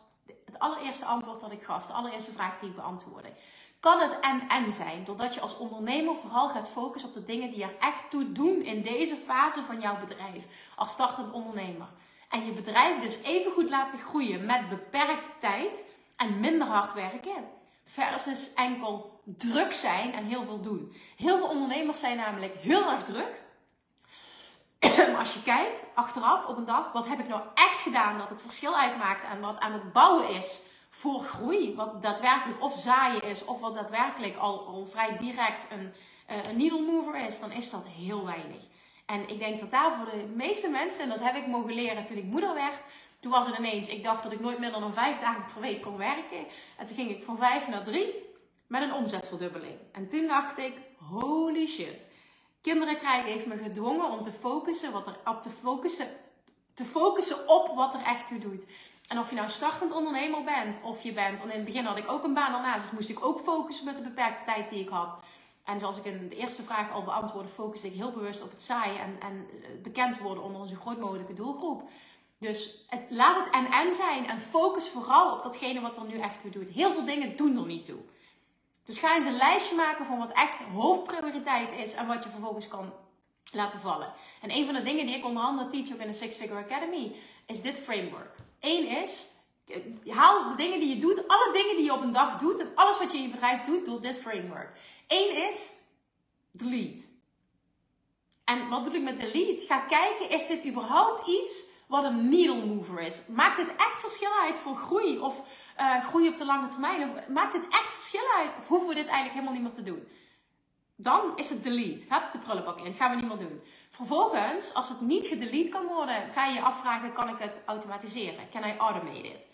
het allereerste antwoord dat ik gaf. De allereerste vraag die ik beantwoordde. Kan het en-en zijn? Doordat je als ondernemer vooral gaat focussen op de dingen die er echt toe doen in deze fase van jouw bedrijf. Als startend ondernemer. En je bedrijf dus even goed laten groeien met beperkte tijd en minder hard werken. Versus enkel druk zijn en heel veel doen. Heel veel ondernemers zijn namelijk heel erg druk. [clears throat] maar als je kijkt achteraf op een dag, wat heb ik nou echt gedaan dat het verschil uitmaakt en wat aan het bouwen is voor groei. Wat daadwerkelijk of zaaien is, of wat daadwerkelijk al, al vrij direct een, uh, een needle mover is, dan is dat heel weinig. En ik denk dat daar voor de meeste mensen, en dat heb ik mogen leren toen ik moeder werd, toen was het ineens, ik dacht dat ik nooit meer dan vijf dagen per week kon werken. En toen ging ik van vijf naar drie met een omzetverdubbeling. En toen dacht ik, holy shit. Kinderen krijgen heeft me gedwongen om te focussen, wat er, op te focussen, te focussen op wat er echt toe doet. En of je nou startend ondernemer bent, of je bent, want in het begin had ik ook een baan daarnaast, dus moest ik ook focussen met de beperkte tijd die ik had. En zoals ik in de eerste vraag al beantwoordde, focuste ik heel bewust op het saaien en, en bekend worden onder onze groot mogelijke doelgroep. Dus het, laat het en-en zijn en focus vooral op datgene wat er nu echt toe doet. Heel veel dingen doen er niet toe. Dus ga eens een lijstje maken van wat echt hoofdprioriteit is en wat je vervolgens kan laten vallen. En een van de dingen die ik onder andere teach ook in de Six Figure Academy is dit framework. Eén is, haal de dingen die je doet, alle dingen die je op een dag doet en alles wat je in je bedrijf doet, door dit framework. Eén is, delete. En wat bedoel ik met delete? Ga kijken, is dit überhaupt iets wat een needle mover is. Maakt het echt verschil uit voor groei of uh, groei op de lange termijn? Of maakt het echt verschil uit? Of hoeven we dit eigenlijk helemaal niet meer te doen? Dan is het delete. Heb de prullenbak in. Gaan we niet meer doen. Vervolgens, als het niet gedelete kan worden, ga je je afvragen: kan ik het automatiseren? Can I automate it?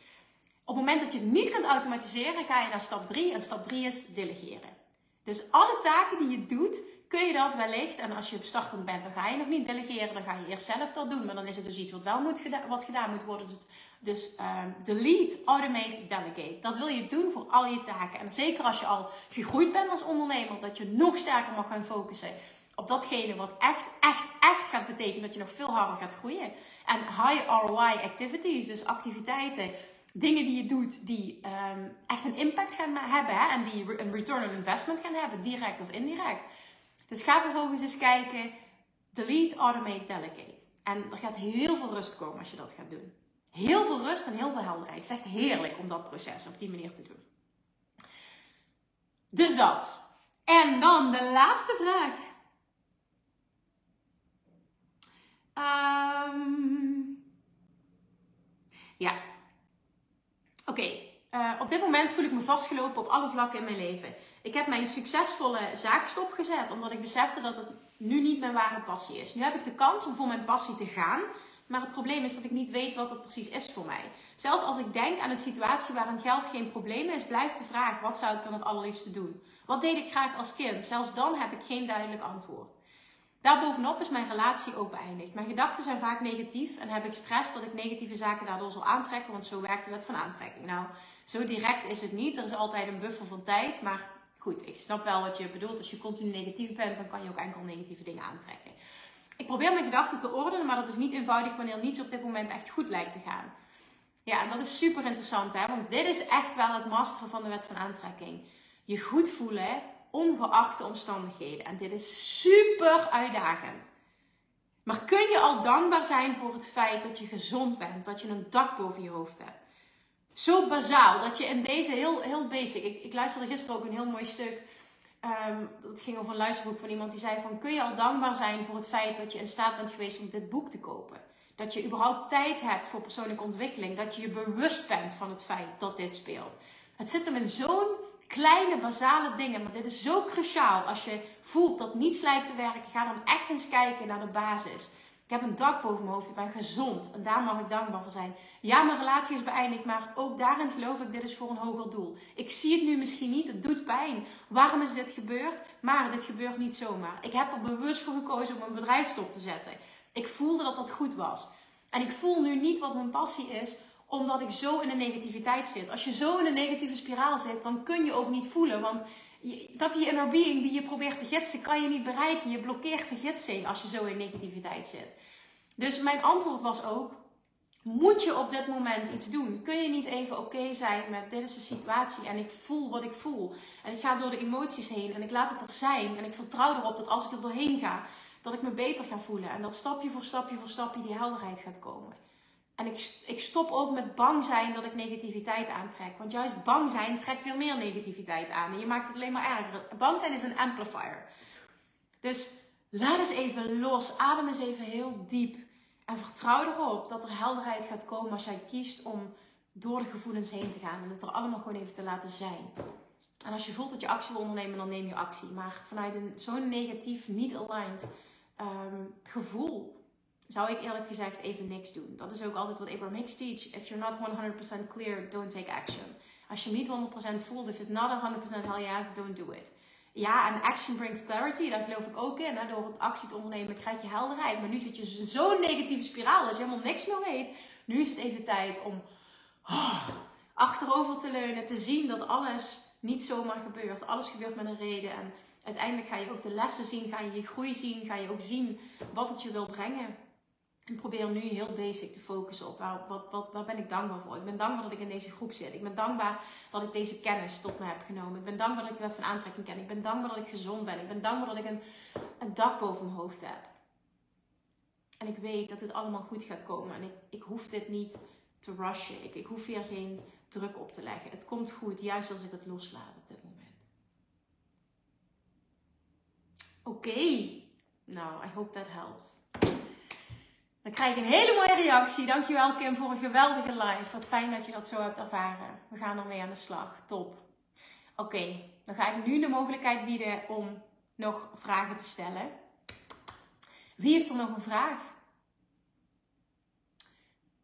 Op het moment dat je het niet kunt automatiseren, ga je naar stap 3. En stap 3 is delegeren. Dus alle taken die je doet, kun je dat wellicht, en als je startend bent, dan ga je nog niet delegeren, dan ga je eerst zelf dat doen. Maar dan is het dus iets wat wel moet wat gedaan moet worden. Dus, dus um, delete, automate, delegate. Dat wil je doen voor al je taken. En zeker als je al gegroeid bent als ondernemer, dat je nog sterker mag gaan focussen op datgene wat echt, echt, echt gaat betekenen dat je nog veel harder gaat groeien. En high ROI activities, dus activiteiten, dingen die je doet die um, echt een impact gaan hebben hè, en die een return on investment gaan hebben, direct of indirect. Dus ga vervolgens eens kijken. Delete, automate, delegate. En er gaat heel veel rust komen als je dat gaat doen. Heel veel rust en heel veel helderheid. Het is echt heerlijk om dat proces op die manier te doen. Dus dat. En dan de laatste vraag. Um, ja. Oké. Eh, op dit moment voel ik me vastgelopen op alle vlakken in mijn leven. Ik heb mijn succesvolle zaak stopgezet omdat ik besefte dat het nu niet mijn ware passie is. Nu heb ik de kans om voor mijn passie te gaan. Maar het probleem is dat ik niet weet wat het precies is voor mij. Zelfs als ik denk aan een situatie waarin geld geen probleem is, blijft de vraag: wat zou ik dan het allerliefste doen? Wat deed ik graag als kind? Zelfs dan heb ik geen duidelijk antwoord. Daarbovenop is mijn relatie ook beëindigd. Mijn gedachten zijn vaak negatief en heb ik stress dat ik negatieve zaken daardoor zal aantrekken, want zo werkt de wet van aantrekking. Nou, zo direct is het niet. Er is altijd een buffer van tijd, maar goed, ik snap wel wat je bedoelt. Als je continu negatief bent, dan kan je ook enkel negatieve dingen aantrekken. Ik probeer mijn gedachten te ordenen, maar dat is niet eenvoudig wanneer niets op dit moment echt goed lijkt te gaan. Ja, en dat is super interessant, hè? want dit is echt wel het masteren van de wet van aantrekking. Je goed voelen, ongeacht de omstandigheden. En dit is super uitdagend. Maar kun je al dankbaar zijn voor het feit dat je gezond bent, dat je een dak boven je hoofd hebt? Zo bazaal dat je in deze heel, heel basic. Ik, ik luisterde gisteren ook een heel mooi stuk Um, dat ging over een luisterboek van iemand die zei van... Kun je al dankbaar zijn voor het feit dat je in staat bent geweest om dit boek te kopen? Dat je überhaupt tijd hebt voor persoonlijke ontwikkeling. Dat je je bewust bent van het feit dat dit speelt. Het zit hem in zo'n kleine, basale dingen. Maar dit is zo cruciaal. Als je voelt dat niets lijkt te werken, ga dan echt eens kijken naar de basis. Ik heb een dak boven mijn hoofd. Ik ben gezond. En daar mag ik dankbaar voor zijn. Ja, mijn relatie is beëindigd. Maar ook daarin geloof ik, dit is voor een hoger doel. Ik zie het nu misschien niet. Het doet pijn. Waarom is dit gebeurd? Maar dit gebeurt niet zomaar. Ik heb er bewust voor gekozen om mijn bedrijf stop te zetten. Ik voelde dat dat goed was. En ik voel nu niet wat mijn passie is omdat ik zo in de negativiteit zit. Als je zo in een negatieve spiraal zit, dan kun je ook niet voelen. Want dat je inner being die je probeert te gidsen, kan je niet bereiken. Je blokkeert de gidsing als je zo in negativiteit zit. Dus mijn antwoord was ook: moet je op dit moment iets doen? Kun je niet even oké zijn met dit is de situatie en ik voel wat ik voel. En ik ga door de emoties heen en ik laat het er zijn. En ik vertrouw erop dat als ik er doorheen ga, dat ik me beter ga voelen. En dat stapje voor stapje voor stapje die helderheid gaat komen. En ik, ik stop ook met bang zijn dat ik negativiteit aantrek. Want juist bang zijn trekt veel meer negativiteit aan. En je maakt het alleen maar erger. Bang zijn is een amplifier. Dus laat eens even los. Adem eens even heel diep. En vertrouw erop dat er helderheid gaat komen als jij kiest om door de gevoelens heen te gaan. En het er allemaal gewoon even te laten zijn. En als je voelt dat je actie wil ondernemen, dan neem je actie. Maar vanuit zo'n negatief, niet aligned um, gevoel zou ik eerlijk gezegd even niks doen. Dat is ook altijd wat Abraham Hicks teach. If you're not 100% clear, don't take action. Als je niet 100% voelt, if it's not 100% hell yes, don't do it. Ja, en action brings clarity, daar geloof ik ook in. Hè? Door actie te ondernemen krijg je helderheid. Maar nu zit je in zo'n negatieve spiraal dat je helemaal niks meer weet. Nu is het even tijd om oh, achterover te leunen, te zien dat alles niet zomaar gebeurt. Alles gebeurt met een reden. En uiteindelijk ga je ook de lessen zien, ga je je groei zien, ga je ook zien wat het je wil brengen. Ik probeer nu heel basic te focussen op waar, wat, wat, waar ben ik dankbaar voor. Ik ben dankbaar dat ik in deze groep zit. Ik ben dankbaar dat ik deze kennis tot me heb genomen. Ik ben dankbaar dat ik de wet van aantrekking ken. Ik ben dankbaar dat ik gezond ben. Ik ben dankbaar dat ik een, een dak boven mijn hoofd heb. En ik weet dat het allemaal goed gaat komen. En ik, ik hoef dit niet te rushen. Ik, ik hoef hier geen druk op te leggen. Het komt goed, juist als ik het loslaat op dit moment. Oké. Nou, I hope that helps. Krijg ik een hele mooie reactie. Dankjewel Kim voor een geweldige live. Wat fijn dat je dat zo hebt ervaren. We gaan ermee aan de slag. Top. Oké, dan ga ik nu de mogelijkheid bieden om nog vragen te stellen. Wie heeft er nog een vraag?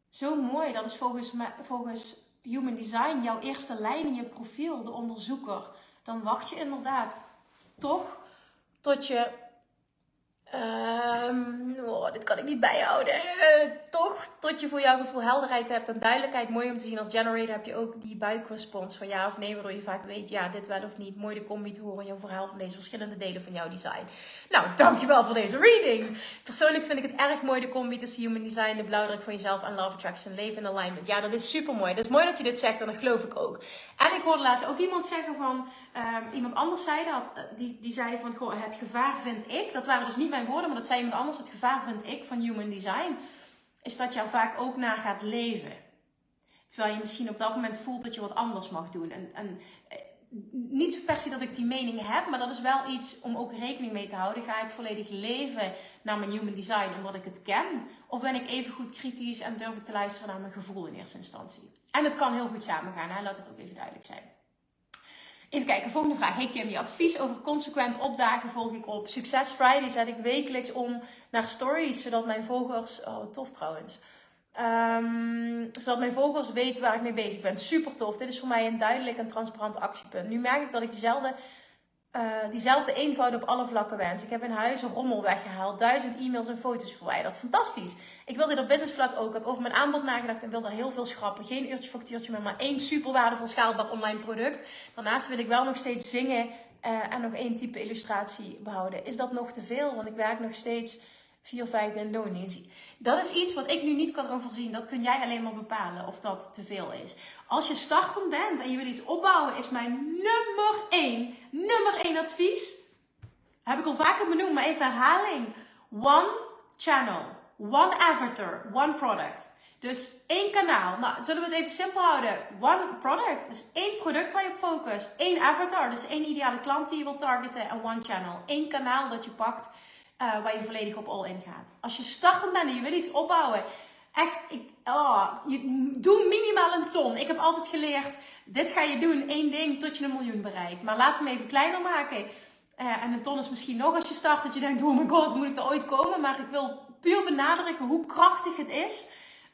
Zo mooi, dat is volgens, volgens Human Design jouw eerste lijn in je profiel, de onderzoeker. Dan wacht je inderdaad toch tot je Um, oh, dit kan ik niet bijhouden. Uh, toch, tot je voor jouw gevoel helderheid hebt en duidelijkheid. Mooi om te zien als generator heb je ook die buikrespons van ja of nee, waardoor je vaak weet, ja, dit wel of niet. Mooi de combi te horen in jouw verhaal van deze verschillende delen van jouw design. Nou, dankjewel voor deze reading. Persoonlijk vind ik het erg mooi, de combi tussen human design, de blauwdruk van jezelf en love attraction, leven in alignment. Ja, dat is super mooi. Het is mooi dat je dit zegt en dat geloof ik ook. En ik hoorde laatst ook iemand zeggen van, um, iemand anders zei dat, eh, die, die zei van, het gevaar vind ik. Dat waren dus niet mijn woorden, maar dat zei iemand anders. Het gevaar vind ik van human design is dat je er vaak ook naar gaat leven. Terwijl je misschien op dat moment voelt dat je wat anders mag doen. En, en eh, niet per se dat ik die mening heb, maar dat is wel iets om ook rekening mee te houden. Ga ik volledig leven naar mijn human design omdat ik het ken? Of ben ik even goed kritisch en durf ik te luisteren naar mijn gevoel in eerste instantie? En het kan heel goed samengaan, hè? laat het ook even duidelijk zijn. Even kijken, volgende vraag. Hey Kim, je advies over consequent opdagen volg ik op. Success Friday zet ik wekelijks om naar stories, zodat mijn volgers... Oh, tof trouwens. Um, zodat mijn volgers weten waar ik mee bezig ben. Super tof. Dit is voor mij een duidelijk en transparant actiepunt. Nu merk ik dat ik diezelfde, uh, diezelfde eenvoud op alle vlakken wens. Ik heb in huis een rommel weggehaald, duizend e-mails en foto's verwijderd. Fantastisch. Ik wil dit op businessvlak ook. Ik heb over mijn aanbod nagedacht en wil daar heel veel schrappen. Geen uurtje factuurtje, maar maar één super waardevol schaalbaar online product. Daarnaast wil ik wel nog steeds zingen uh, en nog één type illustratie behouden. Is dat nog te veel? Want ik werk nog steeds vier, en loondienst. Dat is iets wat ik nu niet kan overzien. Dat kun jij alleen maar bepalen of dat te veel is. Als je startend bent en je wil iets opbouwen, is mijn nummer één, nummer één advies. Heb ik al vaker benoemd, maar even herhaling. One channel, one avatar, one product. Dus één kanaal. Nou, zullen we het even simpel houden? One product. Dus één product waar je op focust. Één avatar. Dus één ideale klant die je wilt targeten. En one channel. Eén kanaal dat je pakt uh, waar je volledig op all in gaat. Als je startend bent en je wil iets opbouwen, echt, ik, oh, je, doe minimaal een ton. Ik heb altijd geleerd, dit ga je doen, één ding, tot je een miljoen bereikt. Maar laat hem even kleiner maken. Uh, en een ton is misschien nog als je start, dat je denkt, oh my god, moet ik er ooit komen? Maar ik wil puur benadrukken hoe krachtig het is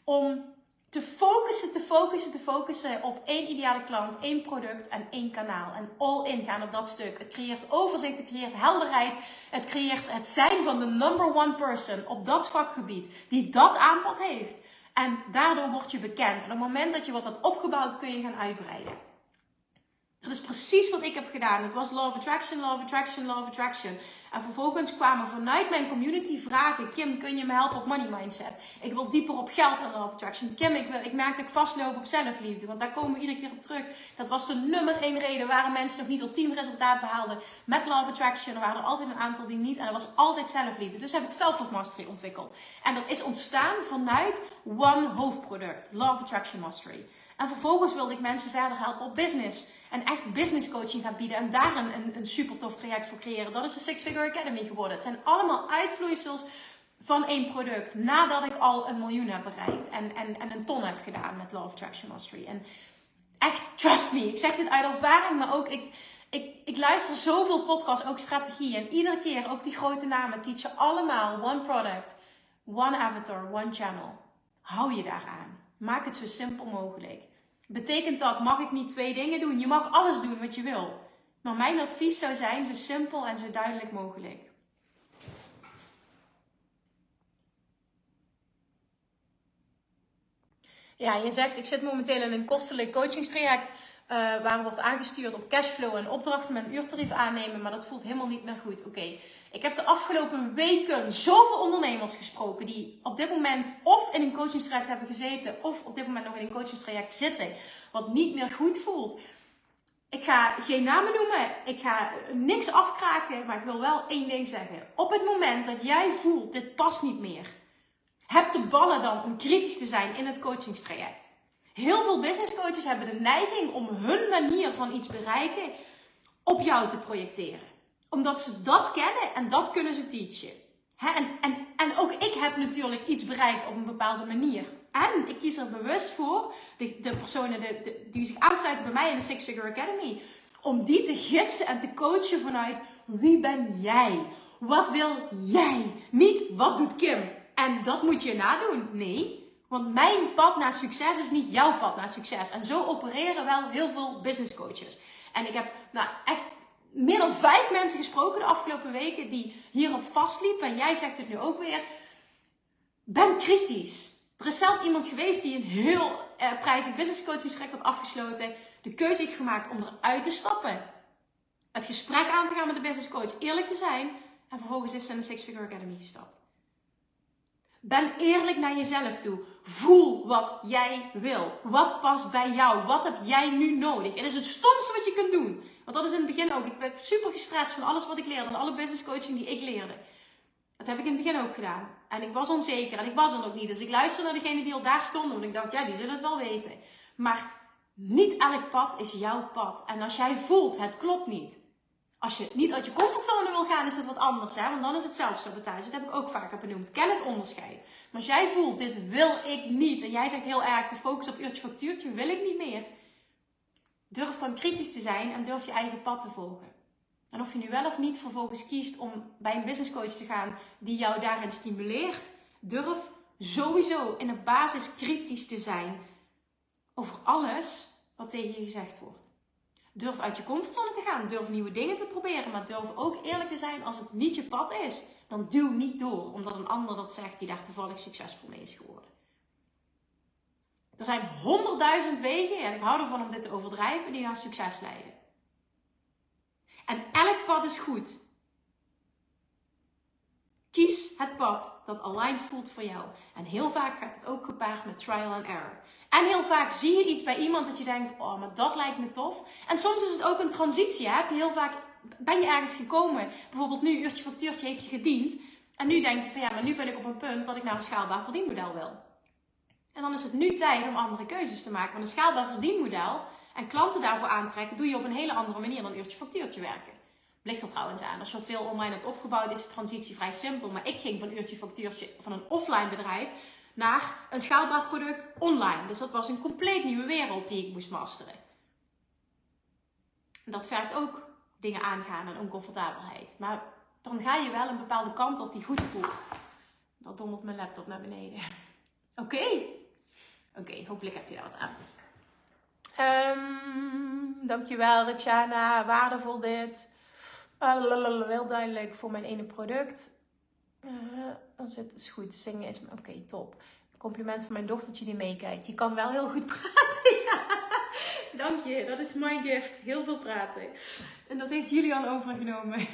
om te focussen, te focussen, te focussen op één ideale klant, één product en één kanaal. En all in gaan op dat stuk. Het creëert overzicht, het creëert helderheid. Het creëert het zijn van de number one person op dat vakgebied die dat aanbod heeft. En daardoor word je bekend. En op het moment dat je wat hebt opgebouwd, kun je gaan uitbreiden. Dat is precies wat ik heb gedaan. Het was Law of Attraction, Law of Attraction, Law of Attraction. En vervolgens kwamen vanuit mijn community vragen. Kim, kun je me helpen op money mindset? Ik wil dieper op geld dan Law of Attraction. Kim, ik, ik merk dat ik vastloop op zelfliefde. Want daar komen we iedere keer op terug. Dat was de nummer één reden waarom mensen nog niet al tien resultaat behaalden met Law of Attraction. Er waren altijd een aantal die niet. En dat was altijd zelfliefde. Dus heb ik Self Mastery ontwikkeld. En dat is ontstaan vanuit one hoofdproduct. Law of Attraction Mastery. En vervolgens wilde ik mensen verder helpen op business. En echt business coaching gaan bieden. En daar een, een, super tof traject voor creëren. Dat is de Six Figure Academy geworden. Het zijn allemaal uitvloeisels van één product. Nadat ik al een miljoen heb bereikt. En, en, en een ton heb gedaan met Law of Attraction Mastery. En echt, trust me. Ik zeg dit uit ervaring. Maar ook, ik, ik, ik luister zoveel podcasts. Ook strategie. En iedere keer, ook die grote namen, teachen allemaal one product. One avatar, one channel. Hou je daaraan. Maak het zo simpel mogelijk. Betekent dat, mag ik niet twee dingen doen? Je mag alles doen wat je wil. Maar mijn advies zou zijn zo simpel en zo duidelijk mogelijk. Ja, je zegt, ik zit momenteel in een kostelijk coachingstraject. Uh, waar wordt aangestuurd op cashflow en opdrachten met een uurtarief aannemen. Maar dat voelt helemaal niet meer goed. Oké, ik heb de afgelopen weken zoveel ondernemers gesproken die op dit moment of in een coachingstraject hebben gezeten of op dit moment nog in een coachingstraject zitten, wat niet meer goed voelt. Ik ga geen namen noemen, ik ga niks afkraken, maar ik wil wel één ding zeggen. Op het moment dat jij voelt, dit past niet meer, heb de ballen dan om kritisch te zijn in het coachingstraject. Heel veel business coaches hebben de neiging om hun manier van iets bereiken op jou te projecteren omdat ze dat kennen en dat kunnen ze teachen. en, en, en ook ik heb natuurlijk iets bereikt op een bepaalde manier. En ik kies er bewust voor, de, de personen de, die zich aansluiten bij mij in de Six Figure Academy, om die te gidsen en te coachen vanuit wie ben jij? Wat wil jij? Niet wat doet Kim? En dat moet je nadoen. Nee, want mijn pad naar succes is niet jouw pad naar succes. En zo opereren wel heel veel business coaches. En ik heb nou echt meer dan vijf mensen gesproken de afgelopen weken die hierop vastliepen. En jij zegt het nu ook weer. Ben kritisch. Er is zelfs iemand geweest die een heel uh, prijzig business had afgesloten. De keuze heeft gemaakt om eruit te stappen. Het gesprek aan te gaan met de business coach. Eerlijk te zijn. En vervolgens is ze in de Six Figure Academy gestapt. Ben eerlijk naar jezelf toe. Voel wat jij wil. Wat past bij jou? Wat heb jij nu nodig? Het is het stomste wat je kunt doen. Want dat is in het begin ook. Ik ben super gestrest van alles wat ik leerde. En alle business coaching die ik leerde. Dat heb ik in het begin ook gedaan. En ik was onzeker. En ik was er nog niet. Dus ik luisterde naar degene die al daar stonden. Want ik dacht, ja, die zullen het wel weten. Maar Niet elk pad is jouw pad. En als jij voelt, het klopt niet. Als je niet uit je comfortzone wil gaan, is het wat anders. Hè? Want dan is het zelfsabotage. Dat heb ik ook vaker benoemd. Ken het onderscheid. Maar als jij voelt, dit wil ik niet. En jij zegt heel erg, de focus op uurtje factuurtje wil ik niet meer. Durf dan kritisch te zijn en durf je eigen pad te volgen. En of je nu wel of niet vervolgens kiest om bij een business coach te gaan die jou daarin stimuleert, durf sowieso in de basis kritisch te zijn over alles wat tegen je gezegd wordt. Durf uit je comfortzone te gaan, durf nieuwe dingen te proberen, maar durf ook eerlijk te zijn als het niet je pad is. Dan duw niet door omdat een ander dat zegt die daar toevallig succesvol mee is geworden. Er zijn honderdduizend wegen, en ik hou ervan om dit te overdrijven, die naar succes leiden. En elk pad is goed. Kies het pad dat aligned voelt voor jou. En heel vaak gaat het ook gepaard met trial and error. En heel vaak zie je iets bij iemand dat je denkt, oh, maar dat lijkt me tof. En soms is het ook een transitie. Hè? Heb je heel vaak, ben je ergens gekomen, bijvoorbeeld nu, uurtje factuurtje heeft je gediend. En nu denk je van ja, maar nu ben ik op een punt dat ik naar een schaalbaar verdienmodel wil. En dan is het nu tijd om andere keuzes te maken. Want een schaalbaar verdienmodel en klanten daarvoor aantrekken, doe je op een hele andere manier dan uurtje factuurtje werken. Ligt er trouwens aan. Als je al veel online hebt opgebouwd, is de transitie vrij simpel. Maar ik ging van uurtje factuurtje van een offline bedrijf naar een schaalbaar product online. Dus dat was een compleet nieuwe wereld die ik moest masteren. Dat vergt ook dingen aangaan en oncomfortabelheid. Maar dan ga je wel een bepaalde kant op die goed voelt. Dat dondert mijn laptop naar beneden. Oké. Oké, hopelijk heb je daar wat aan. Um, dankjewel, Rixana. Waardevol dit. Uh, heel duidelijk voor mijn ene product. Uh, als het is goed. Zingen is oké, top. Compliment van mijn dochtertje die meekijkt. Die kan wel heel goed praten. [laughs] Dank je, dat is mijn gift. Heel veel praten. En dat heeft Julian overgenomen.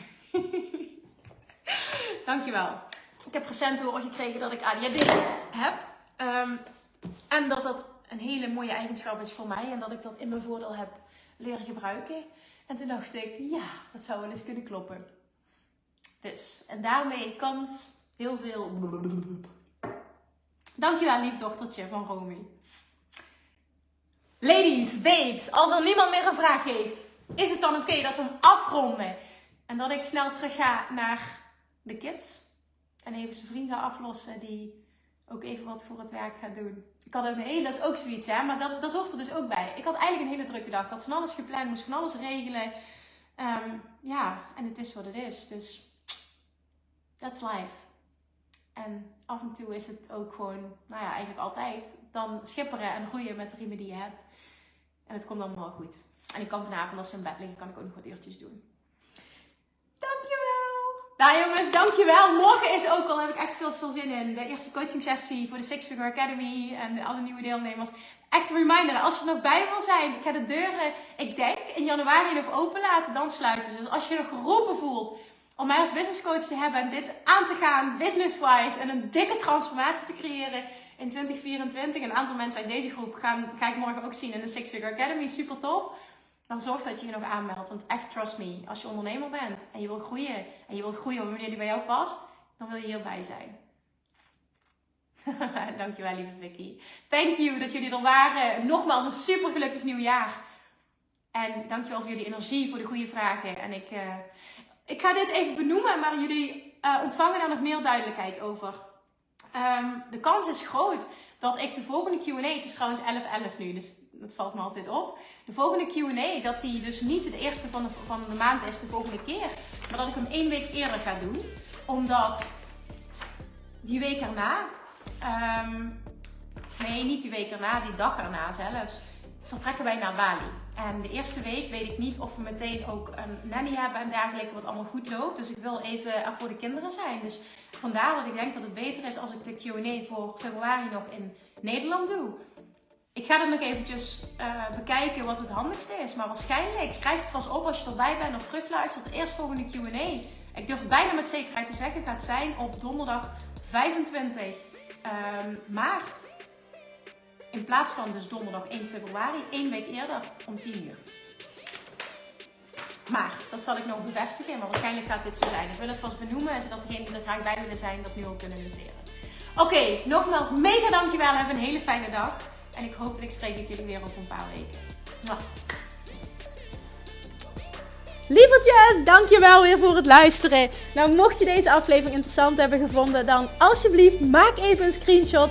[laughs] Dankjewel. Ik heb recent horen gekregen dat ik ADHD heb. Um, en dat dat een hele mooie eigenschap is voor mij. En dat ik dat in mijn voordeel heb leren gebruiken. En toen dacht ik, ja, dat zou wel eens kunnen kloppen. Dus, en daarmee komt heel veel. Dankjewel, lief dochtertje van Romy. Ladies, babes, als er niemand meer een vraag heeft, is het dan oké dat we hem afronden? En dat ik snel terug ga naar de kids. En even zijn vriend ga aflossen die ook even wat voor het werk gaat doen. Ik had ook een hele, dat is ook zoiets, hè, maar dat, dat hoort er dus ook bij. Ik had eigenlijk een hele drukke dag. Ik had van alles gepland, moest van alles regelen. Um, ja, en het is wat het is. Dus, that's life. En af en toe is het ook gewoon, nou ja, eigenlijk altijd, dan schipperen en groeien met de riemen die je hebt. En het komt allemaal goed. En ik kan vanavond als ze in bed liggen, kan ik ook nog wat uurtjes doen. Nou jongens, dankjewel. Morgen is ook al, heb ik echt veel, veel zin in. De eerste coaching sessie voor de Six Figure Academy en alle nieuwe deelnemers. Echt een reminder, als je er nog bij wil zijn, ik ga de deuren, ik denk, in januari nog open laten, dan sluiten ze. Dus als je nog geroepen voelt om mij als business coach te hebben en dit aan te gaan, business-wise, en een dikke transformatie te creëren in 2024. Een aantal mensen uit deze groep gaan, ga ik morgen ook zien in de Six Figure Academy. Super tof dan zorg dat je je nog aanmeldt. Want echt, trust me, als je ondernemer bent en je wil groeien, en je wil groeien op een manier die bij jou past, dan wil je hierbij zijn. [laughs] Dankjewel, lieve Vicky. Thank you dat jullie er waren. Nogmaals, een super gelukkig nieuwjaar. En dankjewel voor jullie energie, voor de goede vragen. En ik, uh, ik ga dit even benoemen, maar jullie uh, ontvangen daar nog meer duidelijkheid over. Um, de kans is groot dat ik de volgende Q&A, het is trouwens 11.11 nu, dus dat valt me altijd op. De volgende Q&A, dat die dus niet de eerste van de, van de maand is de volgende keer. Maar dat ik hem één week eerder ga doen. Omdat die week erna, um, nee niet die week erna, die dag erna zelfs, vertrekken wij naar Bali. En de eerste week weet ik niet of we meteen ook een nanny hebben en dergelijke, wat allemaal goed loopt. Dus ik wil even er voor de kinderen zijn. Dus vandaar dat ik denk dat het beter is als ik de Q&A voor februari nog in Nederland doe. Ik ga er nog eventjes uh, bekijken wat het handigste is. Maar waarschijnlijk, schrijf het vast op als je erbij bent of terugluistert. De eerstvolgende Q&A. Ik durf bijna met zekerheid te zeggen, gaat zijn op donderdag 25 ehm, maart. In plaats van dus donderdag 1 februari, één week eerder om 10 uur. Maar dat zal ik nog bevestigen, maar waarschijnlijk gaat dit zo zijn. Ik wil het vast benoemen, zodat degenen die er graag bij willen zijn, dat nu ook kunnen noteren. Oké, nogmaals, mega dankjewel. Heb een hele fijne dag. En ik hopelijk spreek ik jullie weer over een paar weken. Mwah. Lievertjes, dankjewel weer voor het luisteren. Nou, mocht je deze aflevering interessant hebben gevonden, dan alsjeblieft maak even een screenshot